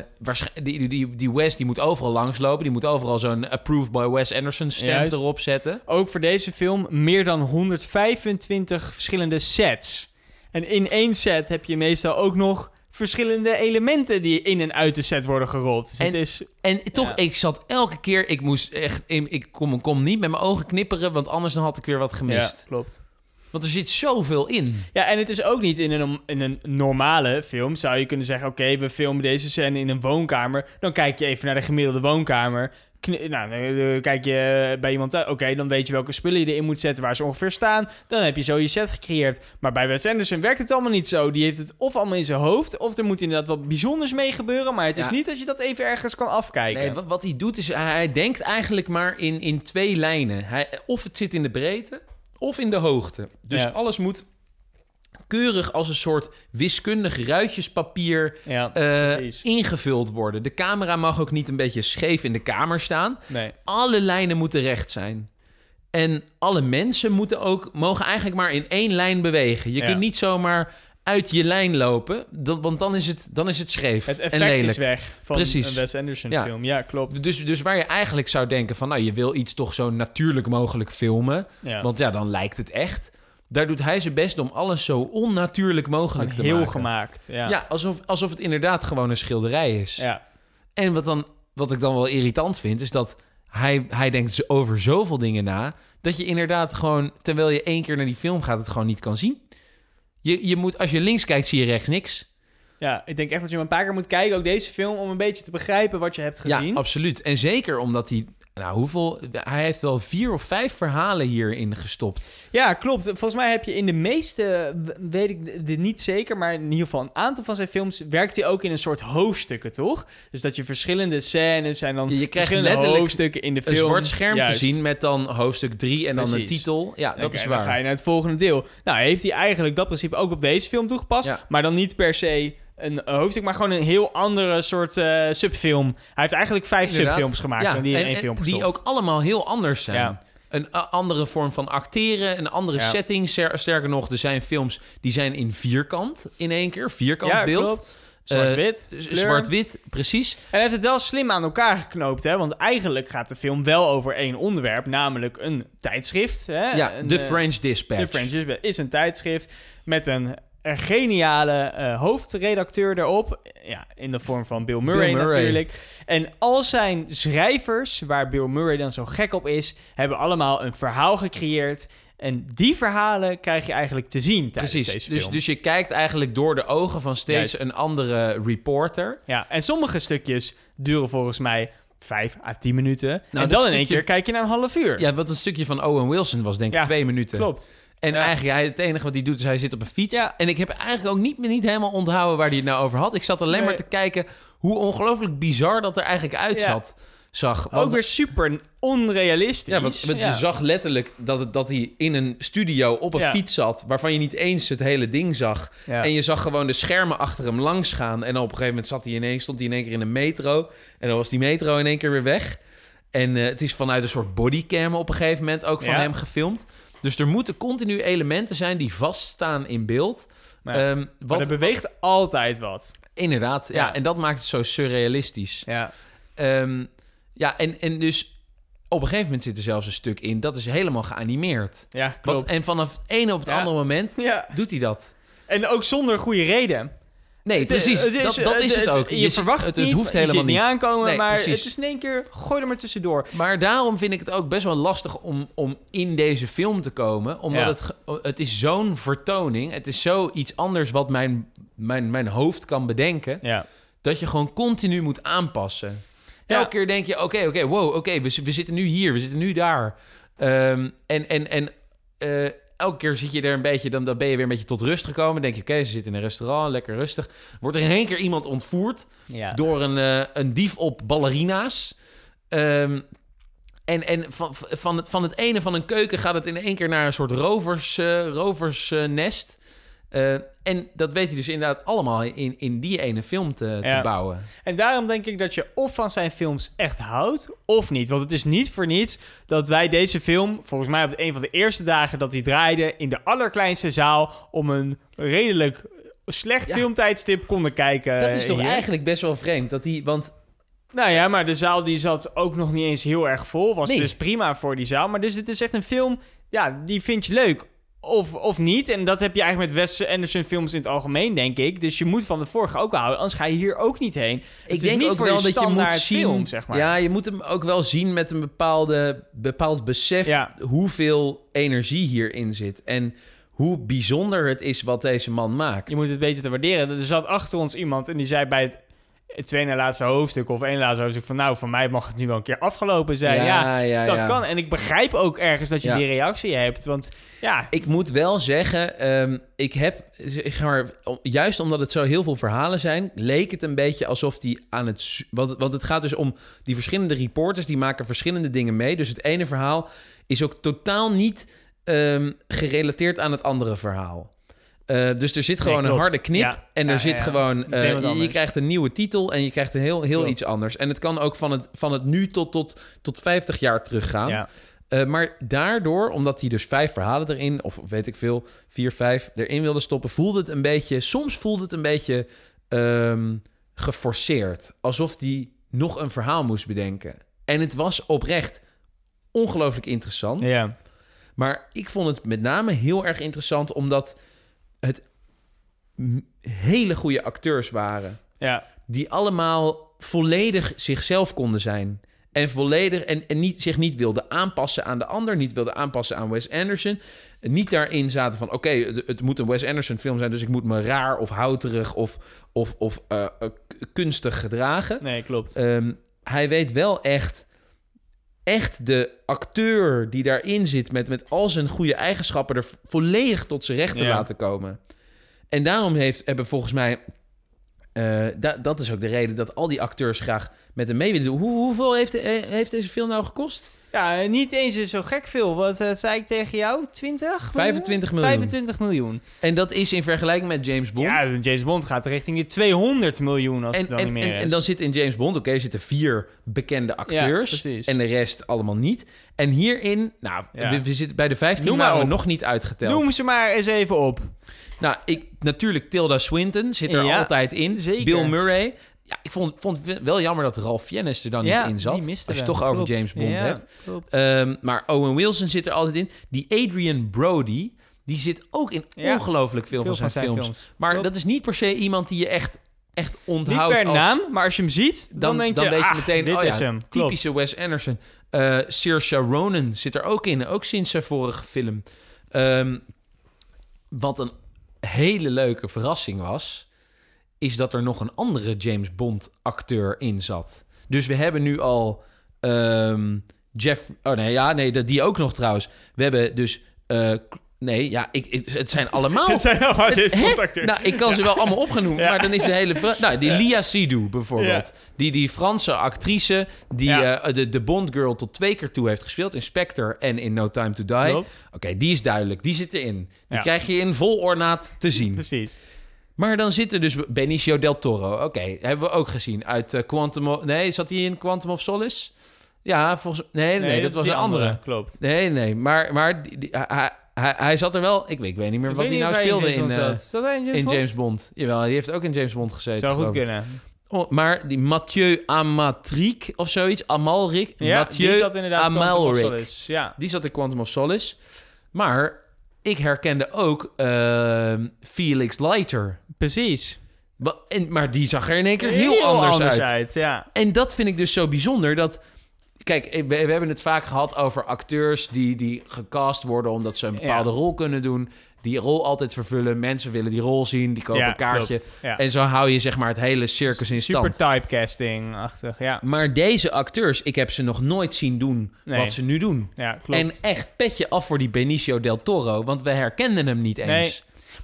die, die, die, Wes die moet overal langslopen. Die moet overal zo'n approved by Wes Anderson Juist. erop zetten. Ook voor deze film meer dan 125 verschillende sets. En in één set heb je meestal ook nog verschillende elementen die in en uit de set worden gerold. Dus het En- is... En toch, Ja. ik zat elke keer, ik moest echt, ik, kom, kom niet met mijn ogen knipperen, want anders dan had ik weer wat gemist. Ja, klopt. Want er zit zoveel in. Ja, en het is ook niet in een, in een normale film. Zou je kunnen zeggen, oké, we filmen deze scène in een woonkamer. Dan kijk je even naar de gemiddelde woonkamer. Nou, dan eh, kijk je bij iemand. Oké, dan weet je welke spullen je erin moet zetten, waar ze ongeveer staan. Dan heb je zo je set gecreëerd. Maar bij Wes Anderson werkt het allemaal niet zo. Die heeft het of allemaal in zijn hoofd, of er moet inderdaad wat bijzonders mee gebeuren. Maar het is Ja. niet dat je dat even ergens kan afkijken. Nee, wat, wat hij doet is, hij, hij denkt eigenlijk maar in, in twee lijnen. Hij, of het zit in de breedte, of in de hoogte. Dus Ja. alles moet keurig als een soort wiskundig ruitjespapier ja, eh, ingevuld worden. De camera mag ook niet een beetje scheef in de kamer staan. Nee. Alle lijnen moeten recht zijn. En alle mensen moeten ook, mogen eigenlijk maar in één lijn bewegen. Je Ja. kunt niet zomaar uit je lijn lopen, dat- want dan is het, dan is het scheef Het en effect lelijk. is weg van Precies. een Wes Anderson Ja. film. Ja, klopt. Dus, dus waar je eigenlijk zou denken van... nou, je wil iets toch zo natuurlijk mogelijk filmen... Want ja, dan lijkt het echt. Daar doet hij zijn best om alles zo onnatuurlijk mogelijk te heel maken. gemaakt. Ja. Ja, alsof, alsof het inderdaad gewoon een schilderij is. ja. En wat, dan, wat ik dan wel irritant vind, is dat hij, hij denkt over zoveel dingen na... dat je inderdaad gewoon, terwijl je één keer naar die film gaat... het gewoon niet kan zien. Je, je moet, als je links kijkt, zie je rechts niks. Ja, ik denk echt dat je hem een paar keer moet kijken, ook deze film, om een beetje te begrijpen wat je hebt gezien. Ja, absoluut. En zeker omdat hij... Nou, hoeveel... Hij heeft wel vier of vijf verhalen hierin gestopt. Ja, klopt. Volgens mij heb je in de meeste, weet ik dit niet zeker, maar in ieder geval een aantal van zijn films werkt hij ook in een soort hoofdstukken, toch? Dus dat je verschillende scènes zijn dan Je- krijgt letterlijk hoofdstukken in de film. Een zwart scherm Juist. te zien met dan hoofdstuk 3 en dan een titel. Ja, dat is Dan waar. ga je naar het volgende deel. Nou, heeft hij eigenlijk dat principe ook op deze film toegepast, Ja. maar dan niet per se een hoofdstuk, maar gewoon een heel andere soort eh, subfilm. Hij heeft eigenlijk vijf Inderdaad. subfilms gemaakt Ja, en die in en- één en film Die ook allemaal heel anders zijn. Ja. Een andere vorm van acteren, een andere Ja. setting. Ster- sterker nog, er zijn films die zijn in vierkant in één keer. Vierkant beeld. klopt. Zwart-wit. Eh. Zwart-wit, precies. En hij heeft het wel slim aan elkaar geknoopt, hè? Want eigenlijk gaat de film wel over één onderwerp, namelijk een tijdschrift. Hè? Ja, Een, The eh, French Dispatch. The French Dispatch is een tijdschrift met een, een geniale eh, hoofdredacteur erop. Ja, in de vorm van Bill Murray, Bill Murray. natuurlijk. En al zijn schrijvers, waar Bill Murray dan zo gek op is, hebben allemaal een verhaal gecreëerd. En die verhalen krijg je eigenlijk te zien tijdens Precies. deze Dus, film. dus je kijkt eigenlijk door de ogen van steeds Juist. een andere reporter. Ja, en sommige stukjes duren volgens mij 5 à 10 minuten. en dat dan in één keer kijk je naar een half uur. Ja, wat een stukje van Owen Wilson was, denk ik, Ja, twee minuten. Klopt. En Ja. eigenlijk, hij, het enige wat hij doet, is hij zit op een fiets. Ja. En ik heb eigenlijk ook niet, niet helemaal onthouden waar hij het nou over had. Ik zat alleen Nee. maar te kijken hoe ongelooflijk bizar dat er eigenlijk uitzat. Zag. Want, Ook weer super onrealistisch. ja, want, want je zag letterlijk dat, het, dat hij in een studio op een fiets zat... waarvan je niet eens het hele ding zag. En je zag gewoon de schermen achter hem langs gaan. En op een gegeven moment zat hij ineens, stond hij in één keer in een metro. En dan was die metro in één keer weer weg. En eh, het is vanuit een soort bodycam op een gegeven moment ook van hem gefilmd. Dus er moeten continu elementen zijn die vaststaan in beeld. Maar, Ehm, wat, er beweegt altijd wat. inderdaad, ja. Ja. En dat maakt het zo surrealistisch. Ja. Ehm, ja, en, en dus op een gegeven moment zit er zelfs een stuk in... dat is helemaal geanimeerd. Ja, Wat, klopt. en vanaf het ene op het Ja. andere moment ja. doet hij dat. En ook zonder goede reden. Nee, precies. het is- dat, dat is het, ook. Je, verwacht het, het, niet, hoeft helemaal niet. niet aankomen, Nee, maar precies. het is in één keer, gooi er maar tussendoor. Maar daarom vind ik het ook best wel lastig om, om in deze film te komen. Omdat Ja. het, het is zo'n vertoning. Het is zoiets anders wat mijn, mijn, mijn hoofd kan bedenken. Ja. dat je gewoon continu moet aanpassen. Ja. Elke keer denk je, oké, oké, wow, oké, we, we zitten nu hier, we zitten nu daar. Ehm, en en, en eh, elke keer zit je er een beetje, dan, dan ben je weer een beetje tot rust gekomen. Dan denk je, oké, ze zitten in een restaurant, lekker rustig. Wordt er in één keer iemand ontvoerd Ja. door een, eh, een dief op ballerina's. Ehm, en en van, van, het, van het ene van een keuken gaat het in één keer naar een soort rovers, eh, roversnest. Eh, en dat weet hij dus inderdaad allemaal in, in die ene film te, te bouwen. En daarom denk ik dat je of van zijn films echt houdt, of niet. Want het is niet voor niets dat wij deze film, volgens mij op een van de eerste dagen dat hij draaide, in de allerkleinste zaal om een redelijk slecht Ja. filmtijdstip konden kijken. Dat is toch hier. eigenlijk best wel vreemd. Dat die, want Nou ja, maar de zaal die zat ook nog niet eens heel erg vol. Was Nee. dus prima voor die zaal. Maar dus dit is echt een film, ja, die vind je leuk. Of, of niet. En dat heb je eigenlijk met Wes Anderson films in het algemeen, denk ik. Dus je moet van de vorige ook houden. Anders ga je hier ook niet heen. Het ik is denk niet ook voor wel je dat je moet zien... film, zeg maar. Ja, je moet hem ook wel zien met een bepaalde, bepaald besef... Ja. hoeveel energie hierin zit. En hoe bijzonder het is wat deze man maakt. Je moet het beter te waarderen. Er zat achter ons iemand en die zei bij het, het tweede na laatste hoofdstuk of één laatste hoofdstuk van nou, voor mij mag het nu wel een keer afgelopen zijn. Ja, Ja, ja, dat ja. kan. En ik begrijp ook ergens dat je die reactie hebt. Want ja, Ik moet wel zeggen, ehm, ik heb, zeg maar, juist omdat het zo heel veel verhalen zijn, leek het een beetje alsof die aan het, want, want het gaat dus om die verschillende reporters, die maken verschillende dingen mee. Dus het ene verhaal is ook totaal niet ehm, gerelateerd aan het andere verhaal. Eh, dus er zit gewoon een harde knip Ja. en er Ja, zit ja, gewoon, eh, je- krijgt een nieuwe titel en je krijgt een heel, heel Klopt. iets anders. En het kan ook van het, van het nu tot, tot, tot 50 jaar teruggaan. Eh, maar daardoor, omdat hij dus vijf verhalen erin, of weet ik veel, vier, vijf erin wilde stoppen, voelde het een beetje, soms voelde het een beetje ehm, geforceerd. Alsof hij nog een verhaal moest bedenken. En het was oprecht ongelooflijk interessant. ja. Maar ik vond het met name heel erg interessant, omdat het hele goede acteurs waren ja. die allemaal volledig zichzelf konden zijn. En volledig en, en niet, zich niet wilden aanpassen aan de ander, niet wilden aanpassen aan Wes Anderson. Niet daarin zaten van: oké, het, het moet een Wes Anderson film zijn, dus ik moet me raar of houterig of, of, of eh, eh, kunstig gedragen. Nee, klopt. Ehm, hij weet wel echt, echt de acteur die daarin zit met, met al zijn goede eigenschappen er volledig tot zijn recht te Ja. laten komen. En daarom heeft, hebben volgens mij, eh, da- dat is ook de reden dat al die acteurs graag met hem mee willen doen. Hoe, hoeveel heeft, eh, heeft deze film nou gekost? Ja, niet eens zo gek veel. Wat eh, zei ik tegen jou? 20? 25 miljoen. 25 miljoen. En dat is in vergelijking met James Bond. Ja, James Bond gaat richting de 200 miljoen als en, het dan en, niet meer en, is. en dan zit in James Bond, oké, zitten vier bekende acteurs. en de rest allemaal niet. En hierin, nou, Ja. we, we zitten bij de 15 Noem maar nog niet uitgeteld. Noem ze maar eens even op. Nou, ik, natuurlijk Tilda Swinton zit er Ja, altijd in. zeker. Bill Murray. Ja, ik vond, vond het wel jammer dat Ralph Fiennes er dan ja, niet in zat. Als je het toch over Klopt. James Bond Ja, hebt. Ehm, maar Owen Wilson zit er altijd in. Die Adrian Brody, die zit ook in ongelooflijk veel, van zijn, films. Maar Klopt. dat is niet per se iemand die je echt, echt Niet onthoudt per als... naam, maar als je hem ziet, dan, Dan, denk dan je, weet je ah, meteen, dit oh is ja, hem. Typische Wes Anderson. Eh Saoirse Ronan zit er ook in, ook sinds zijn vorige film. Ehm, wat een hele leuke verrassing was, is dat er nog een andere James Bond acteur in zat. Dus we hebben nu al ehm, Jeff... Oh nee, ja, nee, die ook nog trouwens. We hebben dus... eh, nee, ja, ik, ik- het zijn allemaal... Het zijn allemaal James? Bond acteurs. Nou, ik kan ze wel allemaal opgenoemen, Ja. maar dan is de hele... Nou, die Lia Seydoux bijvoorbeeld. Die, die Franse actrice die eh, de, de Bond Girl tot twee keer toe heeft gespeeld. In Spectre en in No Time to Die. Oké, die is duidelijk. Die zit erin. Die krijg je in vol ornaat te zien. Precies. Maar dan zit er dus Benicio del Toro. Oké, hebben we ook gezien. Uit eh, Quantum of... Nee, zat hij in Quantum of Solace? Ja, volgens... Nee, nee, dat, was een andere. Klopt. Nee, nee, maar, maar die- die- hij, hij, hij zat er wel... Ik weet, ik weet niet meer Ik wat weet hij nou hij speelde in, James Bond zat. Zat hij in James in Bond? James Bond. Jawel, die heeft ook in James Bond gezeten. Zou goed kunnen. Oh, maar die Mathieu Amalric of zoiets. Amalric. Ja, Mathieu die zat inderdaad Quantum of. Solace. Ja. Die zat in Quantum of Solace. Maar ik herkende ook ehm, Felix Leiter. Precies. Wa- En, maar die zag er in één keer heel, anders, uit. ja. En dat vind ik dus zo bijzonder. Dat kijk, we, we hebben het vaak gehad over acteurs die, die gecast worden omdat ze een bepaalde rol kunnen doen. Die rol altijd vervullen. Mensen willen die rol zien, die kopen Ja, een kaartje. Ja. En zo hou je zeg maar het hele circus in Super stand. typecasting-achtig, ja. Maar deze acteurs, ik heb ze nog nooit zien doen Nee. wat ze nu doen. Ja, klopt. En echt petje af voor die Benicio del Toro, want we herkenden hem niet eens. Nee.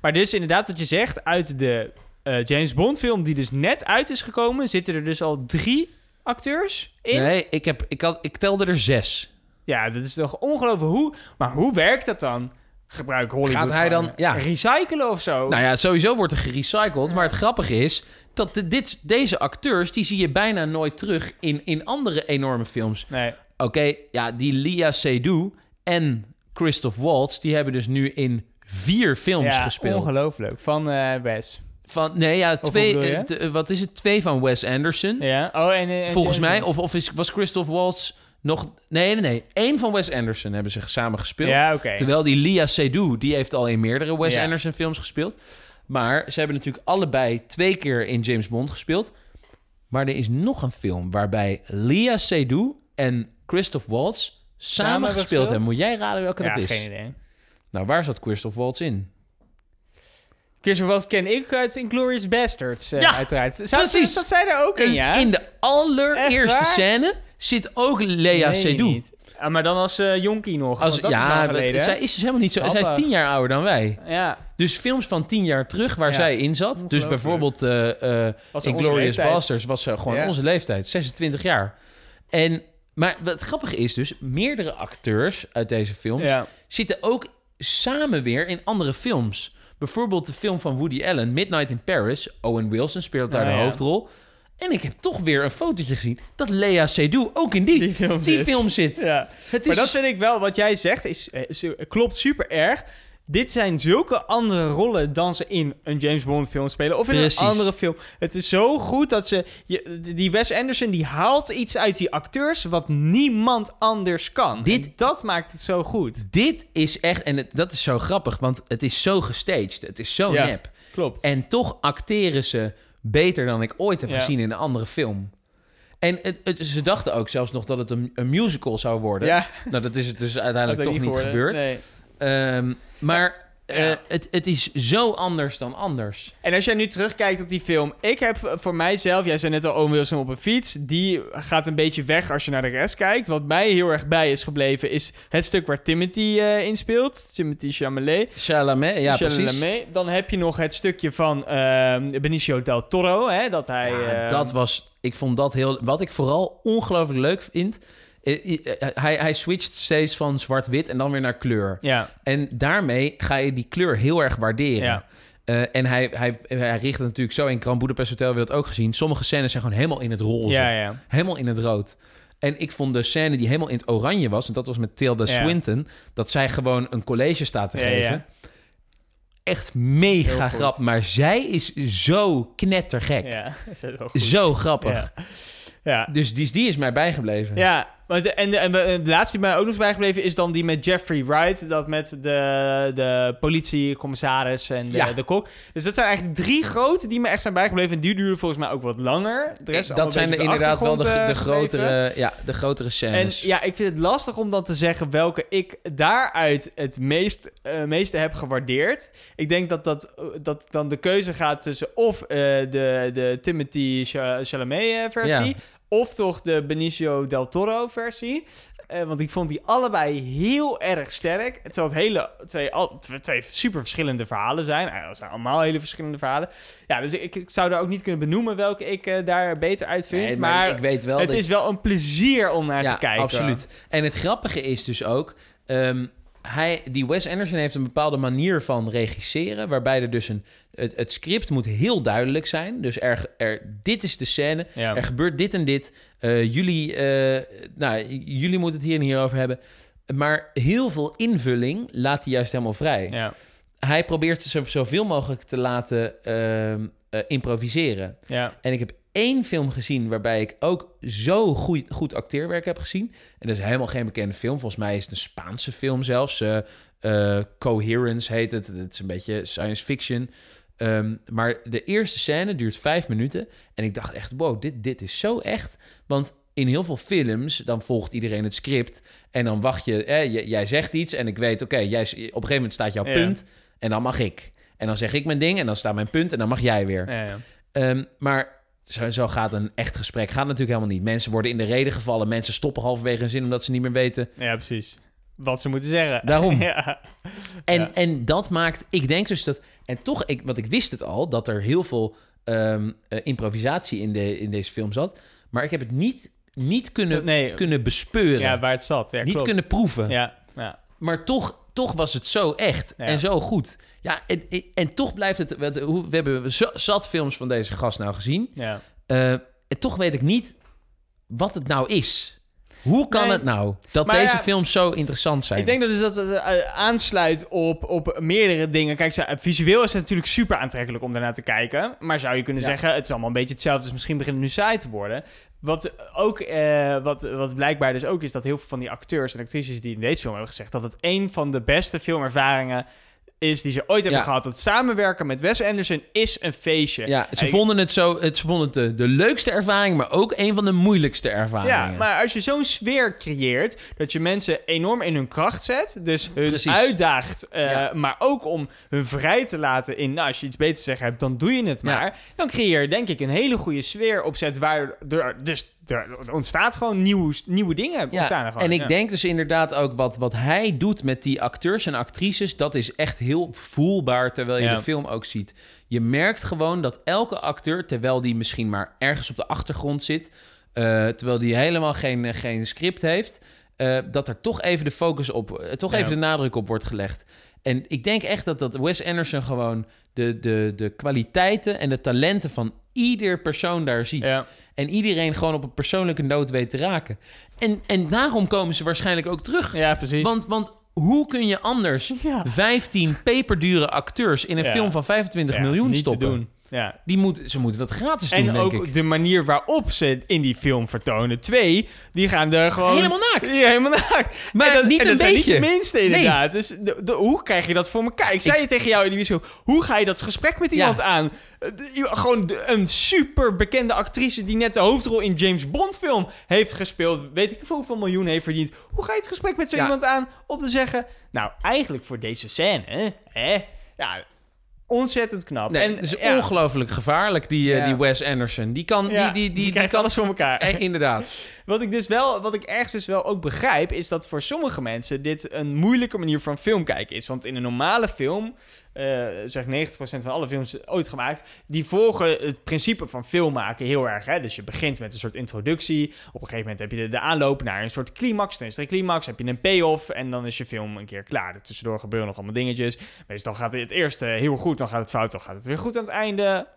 Maar dus inderdaad wat je zegt, uit de eh, James Bond film die dus net uit is gekomen, zitten er dus al drie acteurs in. Nee, ik, heb, ik, had, ik telde er zes. Ja, dat is toch ongelooflijk. Hoe, maar hoe werkt dat dan? Gebruik Hollywood Gaat hij dan- ja. recyclen of zo? Nou ja, sowieso wordt er gerecycled. Maar het grappige is dat de- dit, deze acteurs... die zie je bijna nooit terug in, in andere enorme films. Nee. Oké, ja, die Lia Seydoux en Christoph Waltz... die hebben dus nu in vier films ja, gespeeld. ongelooflijk. Van eh Wes. Van, nee, ja, twee... eh, eh, wat is het? Twee van Wes Anderson. Ja. Oh, en, eh, en Volgens mij. Of, of is, was Christoph Waltz nog... Nee, nee, nee. Eén van Wes Anderson hebben ze samen gespeeld. Ja. Terwijl die Lia Seydoux, die heeft al in meerdere Wes Ja. Anderson films gespeeld. Maar ze hebben natuurlijk allebei twee keer in James Bond gespeeld. Maar er is nog een film waarbij Lia Seydoux en Christoph Waltz samen, gespeeld gespeeld? hebben. Moet jij raden welke Ja, dat is? geen idee. Nou, waar zat Christoph Waltz in? Christopher Waltz ken ik uit Inglourious Bastards, eh, Ja, uiteraard. Zou, precies. Dat zij er ook in, ja? In de allereerste scène zit ook Lea Nee, Seydoux. niet. Ah, maar dan als eh jonkie nog. Als, dat is ja, lang geleden. zij is dus helemaal niet zo. Zij is Grappig. tien jaar ouder dan wij. Ja, Dus films van tien jaar terug waar Ja. zij in zat. Dus bijvoorbeeld Inglourious leeftijd. Basterds was gewoon Ja. onze leeftijd. 26 jaar. En, maar wat het grappige is dus, meerdere acteurs uit deze films zitten ook samen weer in andere films. Bijvoorbeeld de film van Woody Allen, Midnight in Paris. Owen Wilson speelt daar Ah, de ja. hoofdrol. En ik heb toch weer een fotootje gezien dat Lea Seydoux ook in die, Die film die zit. film zit. ja. Het Maar dat vind ik wel, wat jij zegt, is, eh, is- klopt super erg. Dit zijn zulke andere rollen dan ze in een James Bond film spelen. Of in Precies. een andere film. Het is zo goed dat ze... Je, die Wes Anderson die haalt iets uit die acteurs wat niemand anders kan. Dit- En dat maakt het zo goed. Dit is echt, en het, dat is zo grappig, want het is zo gestaged. Het is zo Ja. nep. Klopt. En toch acteren ze beter dan ik ooit heb Ja. gezien in een andere film. En het, het- ze dachten ook zelfs nog dat het een, een musical zou worden. Ja, Nou, dat is het dus uiteindelijk toch niet gebeurd. Nee. Ehm, maar eh, Ja. het, het is zo anders dan anders. En als jij nu terugkijkt op die film, ik heb voor mijzelf, jij zei net al Owen Wilson op een fiets, die gaat een beetje weg als je naar de rest kijkt. Wat mij heel erg bij is gebleven is het stuk waar Timothy eh in speelt, Timothy Chalamet. Chalamet, ja precies. Chalamet. Dan heb je nog het stukje van ehm, Benicio del Toro, hè, dat hij... Ja, ehm, dat was, ik vond dat heel, wat ik vooral ongelooflijk leuk vind. Eh, eh, hij, hij switcht steeds van zwart-wit en dan weer naar kleur. Ja, En daarmee ga je die kleur heel erg waarderen. Ja. Eh, en hij, hij, hij richt het natuurlijk zo in Grand Budapest Hotel, hebben we dat ook gezien. Sommige scènes zijn gewoon helemaal in het roze. ja, ja. Helemaal in het rood. En ik vond de scène die helemaal in het oranje was, en dat was met Tilda Ja. Swinton, dat zij gewoon een college staat te geven. ja. Echt mega grappig. Maar zij is zo knettergek. Ja, is dat wel goed. Zo grappig. Ja. Ja. Dus die, die is mij bijgebleven. Ja, de, en, de, en de laatste die mij ook nog is bijgebleven is dan die met Jeffrey Wright. Dat met de, de politiecommissaris en de, Ja. de kok. Dus dat zijn eigenlijk drie grote die me echt zijn bijgebleven. En die duren volgens mij ook wat langer. De rest dat zijn inderdaad wel de, de, eh, grotere, ja, de grotere En scènes. ja, ik vind het lastig om dan te zeggen welke ik daaruit het meest, eh, meeste heb gewaardeerd. Ik denk dat, dat, eh, dat dan de keuze gaat tussen of de, de Timothy Cha- Chalamet versie... Ja. Of toch de Benicio del Toro versie. Eh, want ik vond die allebei heel erg sterk. Terwijl het hele, twee, al, twee, super verschillende verhalen zijn. Eh, Het zijn allemaal hele verschillende verhalen. Ja, dus ik, ik zou daar ook niet kunnen benoemen welke ik eh, daar beter uit vind. Nee, maar ik weet wel het dat is wel een plezier om naar ja, te kijken. absoluut. En het grappige is dus ook... ehm, hij, die Wes Anderson heeft een bepaalde manier van regisseren... waarbij er dus een... Het, het script moet heel duidelijk zijn. Dus er, er, dit is de scène. Ja. Er gebeurt dit en dit. Eh, jullie, eh, nou, jullie moeten het hier en hier over hebben. Maar heel veel invulling laat hij juist helemaal vrij. Ja, Hij probeert zo, zoveel mogelijk te laten ehm, eh, improviseren. ja. En ik heb één film gezien waarbij ik ook zo goed, goed acteerwerk heb gezien. En dat is helemaal geen bekende film. Volgens mij is het een Spaanse film zelfs. Eh, eh, Coherence heet het. Het is een beetje science fiction. Ehm, maar de eerste scène duurt vijf minuten. En ik dacht echt, wow, dit, dit is zo echt. Want in heel veel films, dan volgt iedereen het script. En dan wacht je, j- jij zegt iets en ik weet, oké, jij op een gegeven moment staat jouw Ja. punt. En dan mag ik. En dan zeg ik mijn ding en dan staat mijn punt en dan mag jij weer. Ja, ja. Ehm, maar zo, zo gaat een echt gesprek gaat natuurlijk helemaal niet. Mensen worden in de reden gevallen. Mensen stoppen halverwege hun zin omdat ze niet meer weten. ja, precies. Wat ze moeten zeggen. Daarom. ja. En, Ja. en dat maakt, ik denk dus dat, en toch, ik, want ik wist het al, dat er heel veel ehm, eh, improvisatie in, de, in deze film zat. Maar ik heb het niet, niet kunnen, Nee. kunnen bespeuren. ja, waar het zat. Ja, niet klopt. kunnen proeven. Ja, ja. Maar toch, toch was het zo echt Ja. en zo goed. Ja, en, en, en toch blijft het, we, we hebben zat films van deze gast nou gezien. ja. Eh, en toch weet ik niet wat het nou is. Hoe kan Nee, het nou dat deze ja, films zo interessant zijn? Ik denk dat dus dat het eh, aansluit op, op meerdere dingen. Kijk, visueel is het natuurlijk super aantrekkelijk om daarnaar te kijken. Maar zou je kunnen Ja. zeggen, het is allemaal een beetje hetzelfde. Dus misschien begint het nu saai te worden. Wat ook, eh, wat, wat blijkbaar dus ook is, dat heel veel van die acteurs en actrices die in deze film hebben gezegd... dat het een van de beste filmervaringen is die ze ooit hebben Ja. gehad. Het samenwerken met Wes Anderson is een feestje. Ja, ze En vonden het zo. Het, ze vonden het de, de leukste ervaring, maar ook een van de moeilijkste ervaringen. Ja, maar als je zo'n sfeer creëert, dat je mensen enorm in hun kracht zet, dus hun Precies. uitdaagt, eh, Ja. maar ook om hun vrij te laten in, nou, als je iets beter te zeggen hebt, dan doe je het Ja. maar. Dan creëer je denk ik een hele goede sfeer opzet, waar er, dus er ontstaat gewoon nieuwe, nieuwe dingen. ontstaan er gewoon. en ik Ja. denk dus inderdaad ook wat, wat hij doet met die acteurs en actrices, dat is echt heel voelbaar terwijl je Ja. de film ook ziet. Je merkt gewoon dat elke acteur, terwijl die misschien maar ergens op de achtergrond zit, eh, terwijl die helemaal geen, eh, geen script heeft, eh, dat er toch even de focus op, toch Ja. even de nadruk op wordt gelegd. En ik denk echt dat, dat Wes Anderson gewoon de, de, de kwaliteiten en de talenten van ieder persoon daar ziet. Ja. En iedereen gewoon op een persoonlijke noot weet te raken. En, en daarom komen ze waarschijnlijk ook terug. ja, precies. Want, want hoe kun je anders Ja. 15 peperdure acteurs in een Ja. film van 25 Ja, miljoen niet stoppen? te doen. Ja. Die moet, ze moeten dat gratis doen, En denk ook ik. de manier waarop ze in die film vertonen. Twee, die gaan er gewoon... Helemaal naakt. Ja, helemaal naakt. Maar en dat, niet en een dat zijn beetje. niet de minste inderdaad. Dus de, de- hoe krijg je dat voor elkaar? Ik zei Ik- je tegen jou in die video, hoe ga je dat gesprek met iemand Ja. aan? Eh, de- gewoon een super bekende actrice die net de hoofdrol in James Bond film heeft gespeeld. Weet ik veel hoeveel miljoen heeft verdiend. Hoe ga je het gesprek met zo Ja. iemand aan om te zeggen... Nou, eigenlijk voor deze scène, hè? Ja, ontzettend knap. Nee, en het is ja, ongelooflijk gevaarlijk, die, eh, Ja. die Wes Anderson. Die kan... ja, die, die, die, die krijgt alles voor elkaar. Eh, inderdaad. Wat ik dus wel, wat ik ergens dus wel ook begrijp, is dat voor sommige mensen dit een moeilijke manier van film kijken is. Want in een normale film, eh zeg 90% van alle films ooit gemaakt, die volgen het principe van film maken heel erg. Hè? Dus je begint met een soort introductie. Op een gegeven moment heb je de, de aanloop naar een soort climax. Dan is er een climax, heb je een payoff en dan is je film een keer klaar. Er Tussendoor gebeuren nog allemaal dingetjes. Meestal gaat het eerst eh, heel goed, dan gaat het fout, dan gaat het weer goed aan het einde.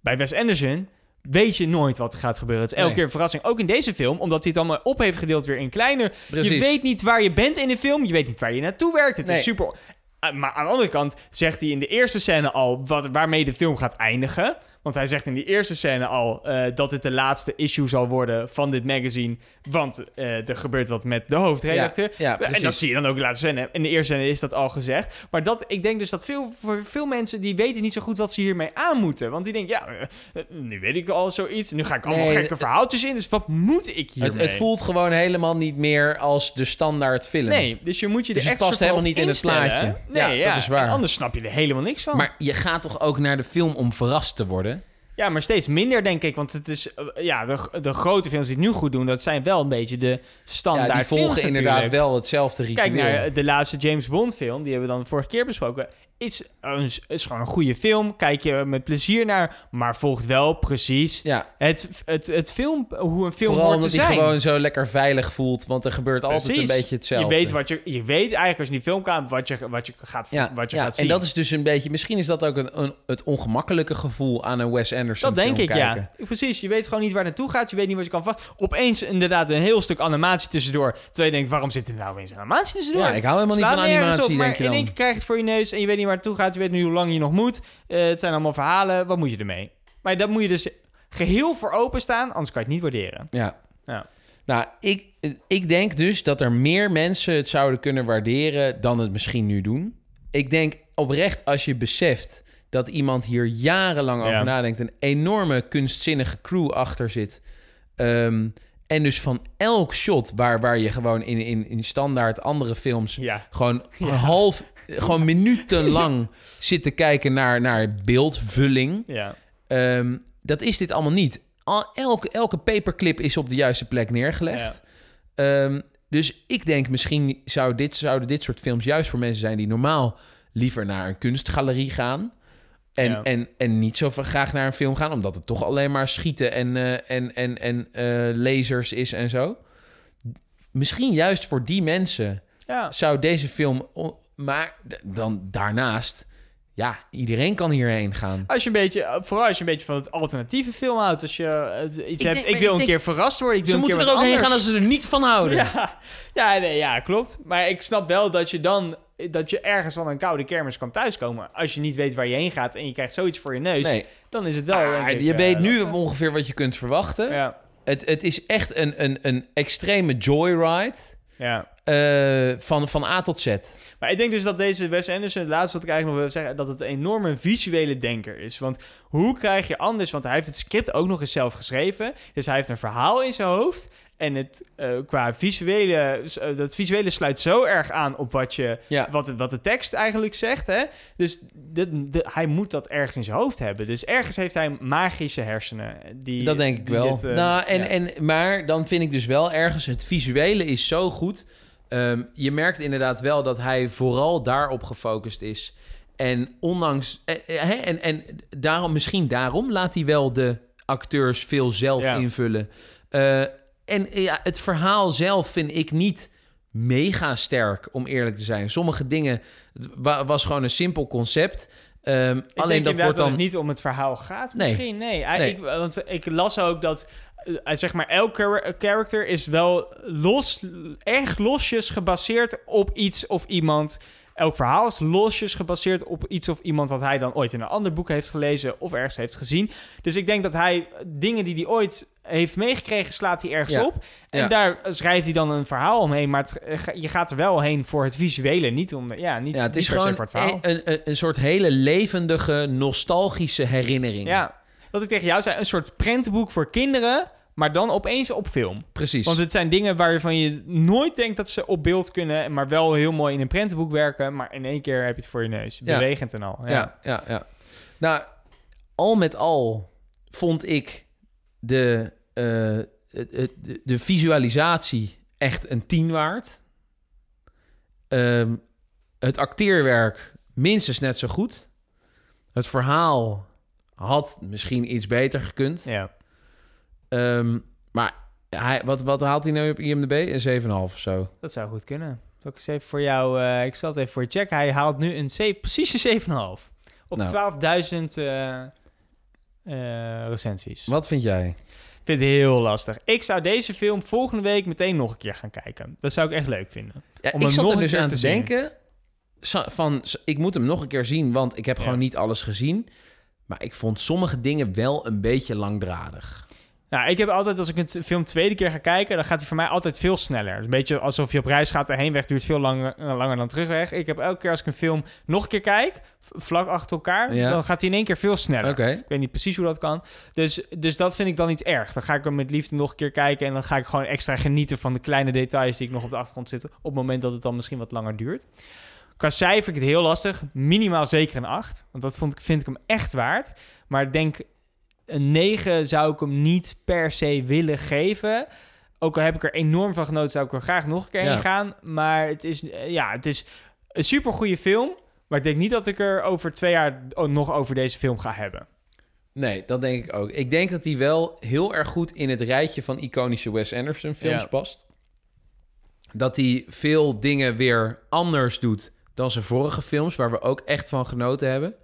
Bij Wes Anderson weet je nooit wat er gaat gebeuren. Het is elke Nee. keer een verrassing. Ook in deze film, omdat hij het allemaal op heeft gedeeld weer in kleiner. Precies. Je weet niet waar je bent in de film. Je weet niet waar je naartoe werkt. Het Nee. is super... Ah, Maar aan de andere kant zegt hij in de eerste scène al wat, waarmee de film gaat eindigen. Want hij zegt in die eerste scène al eh, dat het de laatste issue zal worden van dit magazine. Want eh, er gebeurt wat met de hoofdredacteur. Ja, ja, en dat zie je dan ook in de laatste scène. In de eerste scène is dat al gezegd. Maar dat, ik denk dus dat veel, voor veel mensen die weten niet zo goed wat ze hiermee aan moeten. Want die denken, ja, eh, nu weet ik al zoiets. Nu ga ik allemaal Nee, gekke verhaaltjes in. Dus wat moet ik hiermee? Het, het voelt gewoon helemaal niet meer als de standaard film. Nee, dus je moet je er Dus het echt past helemaal niet in het plaatje. Nee, Ja, ja, dat is waar. En anders snap je er helemaal niks van. Maar je gaat toch ook naar de film om verrast te worden? Ja, maar steeds minder, denk ik. Want het is, eh, ja, de, de grote films die het nu goed doen, dat zijn wel een beetje de standaard Ja, die volgen films inderdaad natuurlijk. wel hetzelfde ritueel. Kijk naar de laatste James Bond film, die hebben we dan vorige keer besproken. Is, een, is gewoon een goede film. Kijk je met plezier naar, maar volgt wel precies Ja, het, het, het film, hoe een film vooral hoort te zijn. gewoon zo lekker veilig voelt. Want er gebeurt altijd een beetje hetzelfde. Je weet, wat je, je weet eigenlijk als je die film komt wat je, wat je, gaat, ja, wat je ja, gaat zien. En dat is dus een beetje... Misschien is dat ook een, een, het ongemakkelijke gevoel aan een Wes Anderson Dat denk film ik, kijken. ja. Precies, je weet gewoon niet waar het naartoe gaat. Je weet niet wat je kan vast. Opeens inderdaad een heel stuk animatie tussendoor. Terwijl je denkt, waarom zit er nou eens een animatie tussendoor? Ja, ik hou helemaal niet van animatie, op, maar denk je in dan. één keer krijg je het voor je neus en je weet niet waar het naartoe gaat. Je weet niet hoe lang je nog moet. Eh, het zijn allemaal verhalen. Wat moet je ermee? Maar dat moet je dus geheel voor openstaan, anders kan je het niet waarderen. Ja. Ja. Nou, ik, ik denk dus dat er meer mensen het zouden kunnen waarderen dan het misschien nu doen. Ik denk oprecht als je beseft dat iemand hier jarenlang Ja. over nadenkt, een enorme kunstzinnige crew achter zit. Ehm, En dus van elk shot waar, waar je gewoon in, in, in standaard andere films Ja. gewoon een half, gewoon minutenlang zit te kijken naar, naar beeldvulling. Ja. Ehm, dat is dit allemaal niet. Al, elke, elke paperclip is op de juiste plek neergelegd. Ehm, dus ik denk misschien zou dit, zouden dit soort films juist voor mensen zijn die normaal liever naar een kunstgalerie gaan. En, Ja. en, en niet zo graag naar een film gaan, omdat het toch alleen maar schieten en, eh, en, en, en eh, lasers is en zo. Misschien juist voor die mensen Ja. zou deze film. Maar dan daarnaast, ja, iedereen kan hierheen gaan. Als je een beetje, vooral als je een beetje van het alternatieve film houdt. Als je eh, iets Ik hebt, denk- ik ik wil een denk- keer verrast worden. Ik wil Ze een keer moeten er ook heen gaan als ze er niet van houden. Ja, ja, nee, ja, klopt. Maar ik snap wel dat je dan dat je ergens van een koude kermis kan thuiskomen. Als je niet weet waar je heen gaat en je krijgt zoiets voor je neus, Nee, dan is het wel. Ah, denk ik, je eh, weet nu lastig. ongeveer wat je kunt verwachten. Ja, Het, het is echt een, een, een extreme joyride ja. Eh, van, van A tot Z. Maar ik denk dus dat deze Wes Anderson, het laatste wat ik eigenlijk nog wil zeggen, dat het een enorme visuele denker is. Want hoe krijg je anders, want hij heeft het script ook nog eens zelf geschreven. Dus hij heeft een verhaal in zijn hoofd. En het eh, qua visuele, eh, dat visuele sluit zo erg aan op wat, je, Ja. wat, de- wat de tekst eigenlijk zegt. Hè? Dus dit- hij moet dat ergens in zijn hoofd hebben. Dus ergens heeft hij magische hersenen. Die, Dat denk ik wel. dit, nou, en, ja. en, maar dan vind ik dus wel ergens... het visuele is zo goed. Ehm, je merkt inderdaad wel dat hij vooral daarop gefocust is. En ondanks... eh, eh, hè, en, en daarom, misschien daarom laat hij wel de acteurs veel zelf Ja. invullen. Eh, en ja, het verhaal zelf vind ik niet mega sterk, om eerlijk te zijn. Sommige dingen... Het wa- was gewoon een simpel concept. Ik alleen dat wordt dan... het niet om het verhaal gaat misschien. Nee, Nee. Ik, want ik las ook dat... eh, zeg maar, elk char- character is wel los, erg losjes gebaseerd op iets of iemand. Elk verhaal is losjes gebaseerd op iets of iemand wat hij dan ooit in een ander boek heeft gelezen of ergens heeft gezien. Dus ik denk dat hij dingen die hij ooit heeft meegekregen, slaat hij ergens Ja. op. En Ja. daar schrijft hij dan een verhaal omheen. Maar het- je gaat er wel heen voor het visuele, niet om... Ja, niet, Ja, het is gewoon voor het verhaal. een, een, een soort hele levendige, nostalgische herinnering. Ja, wat ik tegen jou zei, een soort prentenboek voor kinderen, maar dan opeens op film. precies. Want het zijn dingen waarvan je nooit denkt dat ze op beeld kunnen, maar wel heel mooi in een prentenboek werken, maar in één keer heb je het voor je neus. Bewegend en al. Ja. ja. ja, ja, Nou, al met al vond ik de, eh, de, de visualisatie echt een tien waard. Ehm, het acteerwerk minstens net zo goed. Het verhaal had misschien iets beter gekund. Ja. Ehm, maar hij, wat, wat haalt hij nou op IMDb? Een 7,5 of zo. dat zou goed kunnen. Ik eens even voor jou, eh, ik zal het even voor je checken. Hij haalt nu een C, precies een 7,5 op Nou. 12.000 eh, eh, recensies. Wat vind jij? Ik vind het heel lastig. Ik zou deze film volgende week meteen nog een keer gaan kijken. Dat zou ik echt leuk vinden. Ja, Om ik zat nog er een dus aan te denken... van, ik moet hem nog een keer zien, want ik heb Ja. gewoon niet alles gezien. Maar ik vond sommige dingen wel een beetje langdradig. Nou, ik heb altijd, als ik een film tweede keer ga kijken, dan gaat hij voor mij altijd veel sneller. Een beetje alsof je op reis gaat, de heenweg duurt veel langer, eh, langer dan terugweg. Ik heb elke keer als ik een film nog een keer kijk, vlak achter elkaar, Ja. dan gaat hij in één keer veel sneller. Ik weet niet precies hoe dat kan. Dus, dus dat vind ik dan niet erg. Dan ga ik hem met liefde nog een keer kijken en dan ga ik gewoon extra genieten van de kleine details die ik nog op de achtergrond zitten, op het moment dat het dan misschien wat langer duurt. Qua cijfer vind ik het heel lastig. Minimaal zeker een 8. Want dat vond ik, vind ik hem echt waard. Maar ik denk een 9 zou ik hem niet per se willen geven. Ook al heb ik er enorm van genoten, zou ik er graag nog een keer Ja. heen gaan. Maar het is, eh, ja, het is een super goede film. Maar ik denk niet dat ik er over twee jaar nog over deze film ga hebben. Nee, dat denk ik ook. Ik denk dat hij wel heel erg goed in het rijtje van iconische Wes Anderson films Ja. past. Dat hij veel dingen weer anders doet dan zijn vorige films, waar we ook echt van genoten hebben.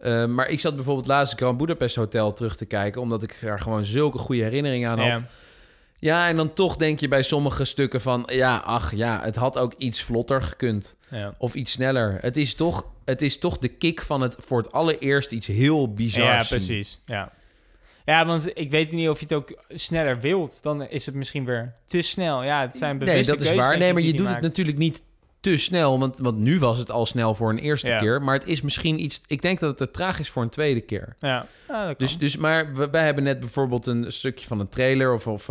Uh, maar ik zat bijvoorbeeld laatst Grand Budapest Hotel terug te kijken, omdat ik daar gewoon zulke goede herinneringen aan had. Ja. Ja, en dan toch denk je bij sommige stukken van... ja, ach ja, het had ook iets vlotter gekund. Ja. Of iets sneller. Het is toch, het is toch de kick van het voor het allereerst iets heel bizars Ja, precies. Ja. ja, want ik weet niet of je het ook sneller wilt. Dan is het misschien weer te snel. Ja, het zijn Nee, bewuste dat is waar. Nee, maar je doet het natuurlijk niet te snel. Want, want nu was het al snel voor een eerste Ja. keer. Maar het is misschien iets... Ik denk dat het te traag is voor een tweede keer. Ja, ja dat Dus, kan. dus maar we- wij hebben net bijvoorbeeld een stukje van een trailer... of, of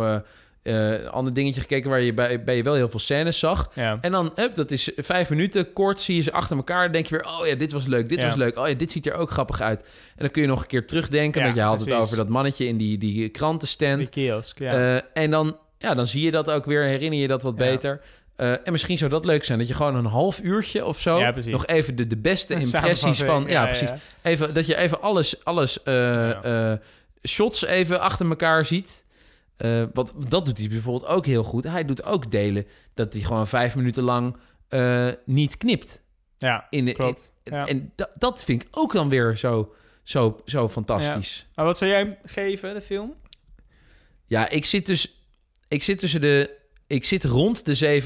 een ander dingetje gekeken waar je bij, bij je wel heel veel scènes zag. Ja. En dan, hup, dat is vijf minuten kort, zie je ze achter elkaar. denk je weer, oh ja, dit was leuk, dit Ja. was leuk. Oh ja, dit ziet er ook grappig uit. En dan kun je nog een keer terugdenken, Ja, want je had het over dat mannetje in die, die krantenstand. Die kiosk, ja. Eh, en dan, ja, dan zie je dat ook weer, herinner je dat wat beter. Eh, en misschien zou dat leuk zijn, dat je gewoon een half uurtje of zo... Ja, nog even de, de beste impressies van... Ja, ja, precies. Even, dat je even alles, alles eh, eh, shots even achter elkaar ziet. Wat, dat doet hij bijvoorbeeld ook heel goed. Hij doet ook delen dat hij gewoon vijf minuten lang niet knipt. Ja, In de, klopt. in- Ja. En da- dat vind ik ook dan weer zo, zo, zo fantastisch. Maar wat zou jij hem geven, de film? Ja, ik zit dus... Ik zit tussen de... Ik zit rond de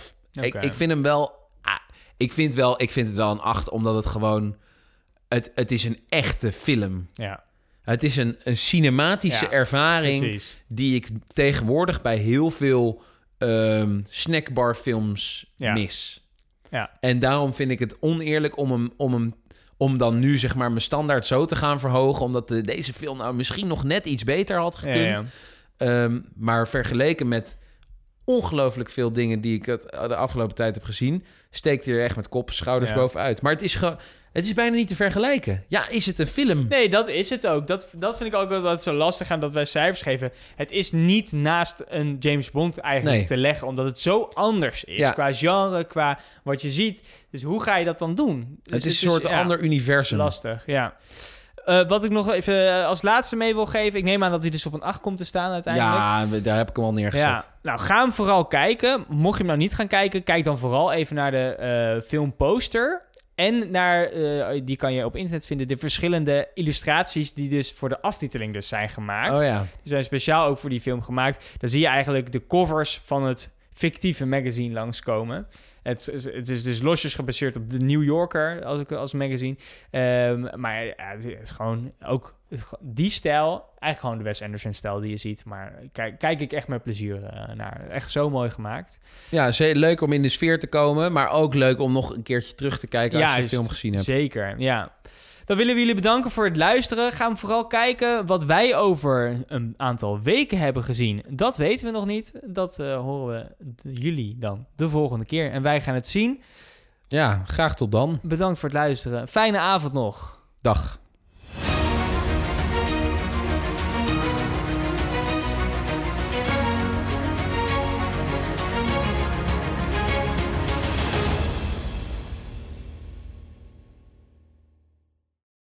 7,5. Ik, ik vind hem wel... ah, ik, vind wel ik vind het wel een 8, omdat het gewoon... Het, het is een echte film. Ja, Het is een, een cinematische Ja, ervaring precies. die ik tegenwoordig bij heel veel ehm snackbarfilms Ja. mis. Ja. En daarom vind ik het oneerlijk om hem, om hem om dan nu zeg maar mijn standaard zo te gaan verhogen, omdat de, deze film nou misschien nog net iets beter had gekund. ja. Ehm, maar vergeleken met ongelooflijk veel dingen die ik het, de afgelopen tijd heb gezien, steekt hij er echt met kop, schouders Ja. bovenuit. Maar het is, ge, het is bijna niet te vergelijken. Ja, is het een film? Nee, dat is het ook. Dat, dat vind ik ook wel dat het zo lastig aan dat wij cijfers geven. Het is niet naast een James Bond eigenlijk Nee. te leggen, omdat het zo anders is. Ja. Qua genre, qua wat je ziet. Dus hoe ga je dat dan doen? Dus het is een soort ander universum. Lastig, ja. Eh, wat ik nog even eh, als laatste mee wil geven. Ik neem aan dat hij dus op een 8 komt te staan uiteindelijk. Ja, daar heb ik hem al neergezet. Ja, nou ga hem vooral kijken. Mocht je hem nou niet gaan kijken, kijk dan vooral even naar de eh, filmposter. En naar, die kan je op internet vinden, de verschillende illustraties die dus voor de aftiteling dus zijn gemaakt. Oh ja. Die zijn speciaal ook voor die film gemaakt. Dan zie je eigenlijk de covers van het fictieve magazine langskomen. Het, is- het is dus losjes gebaseerd op de New Yorker als, ik- als magazine. Ehm, maar ja, het is gewoon ook die stijl, eigenlijk gewoon de Wes Anderson stijl die je ziet. Maar kijk, kijk ik echt met plezier eh, naar. Echt zo mooi gemaakt. Ja, ze- leuk om in de sfeer te komen, maar ook leuk om nog een keertje terug te kijken als je de film gezien hebt. Zeker, ja. Dan willen we jullie bedanken voor het luisteren. Ga vooral kijken wat wij over een aantal weken hebben gezien. Dat weten we nog niet. Dat eh, horen we jullie dan de volgende keer. En wij gaan het zien. Ja, graag tot dan. Bedankt voor het luisteren. Fijne avond nog. Dag.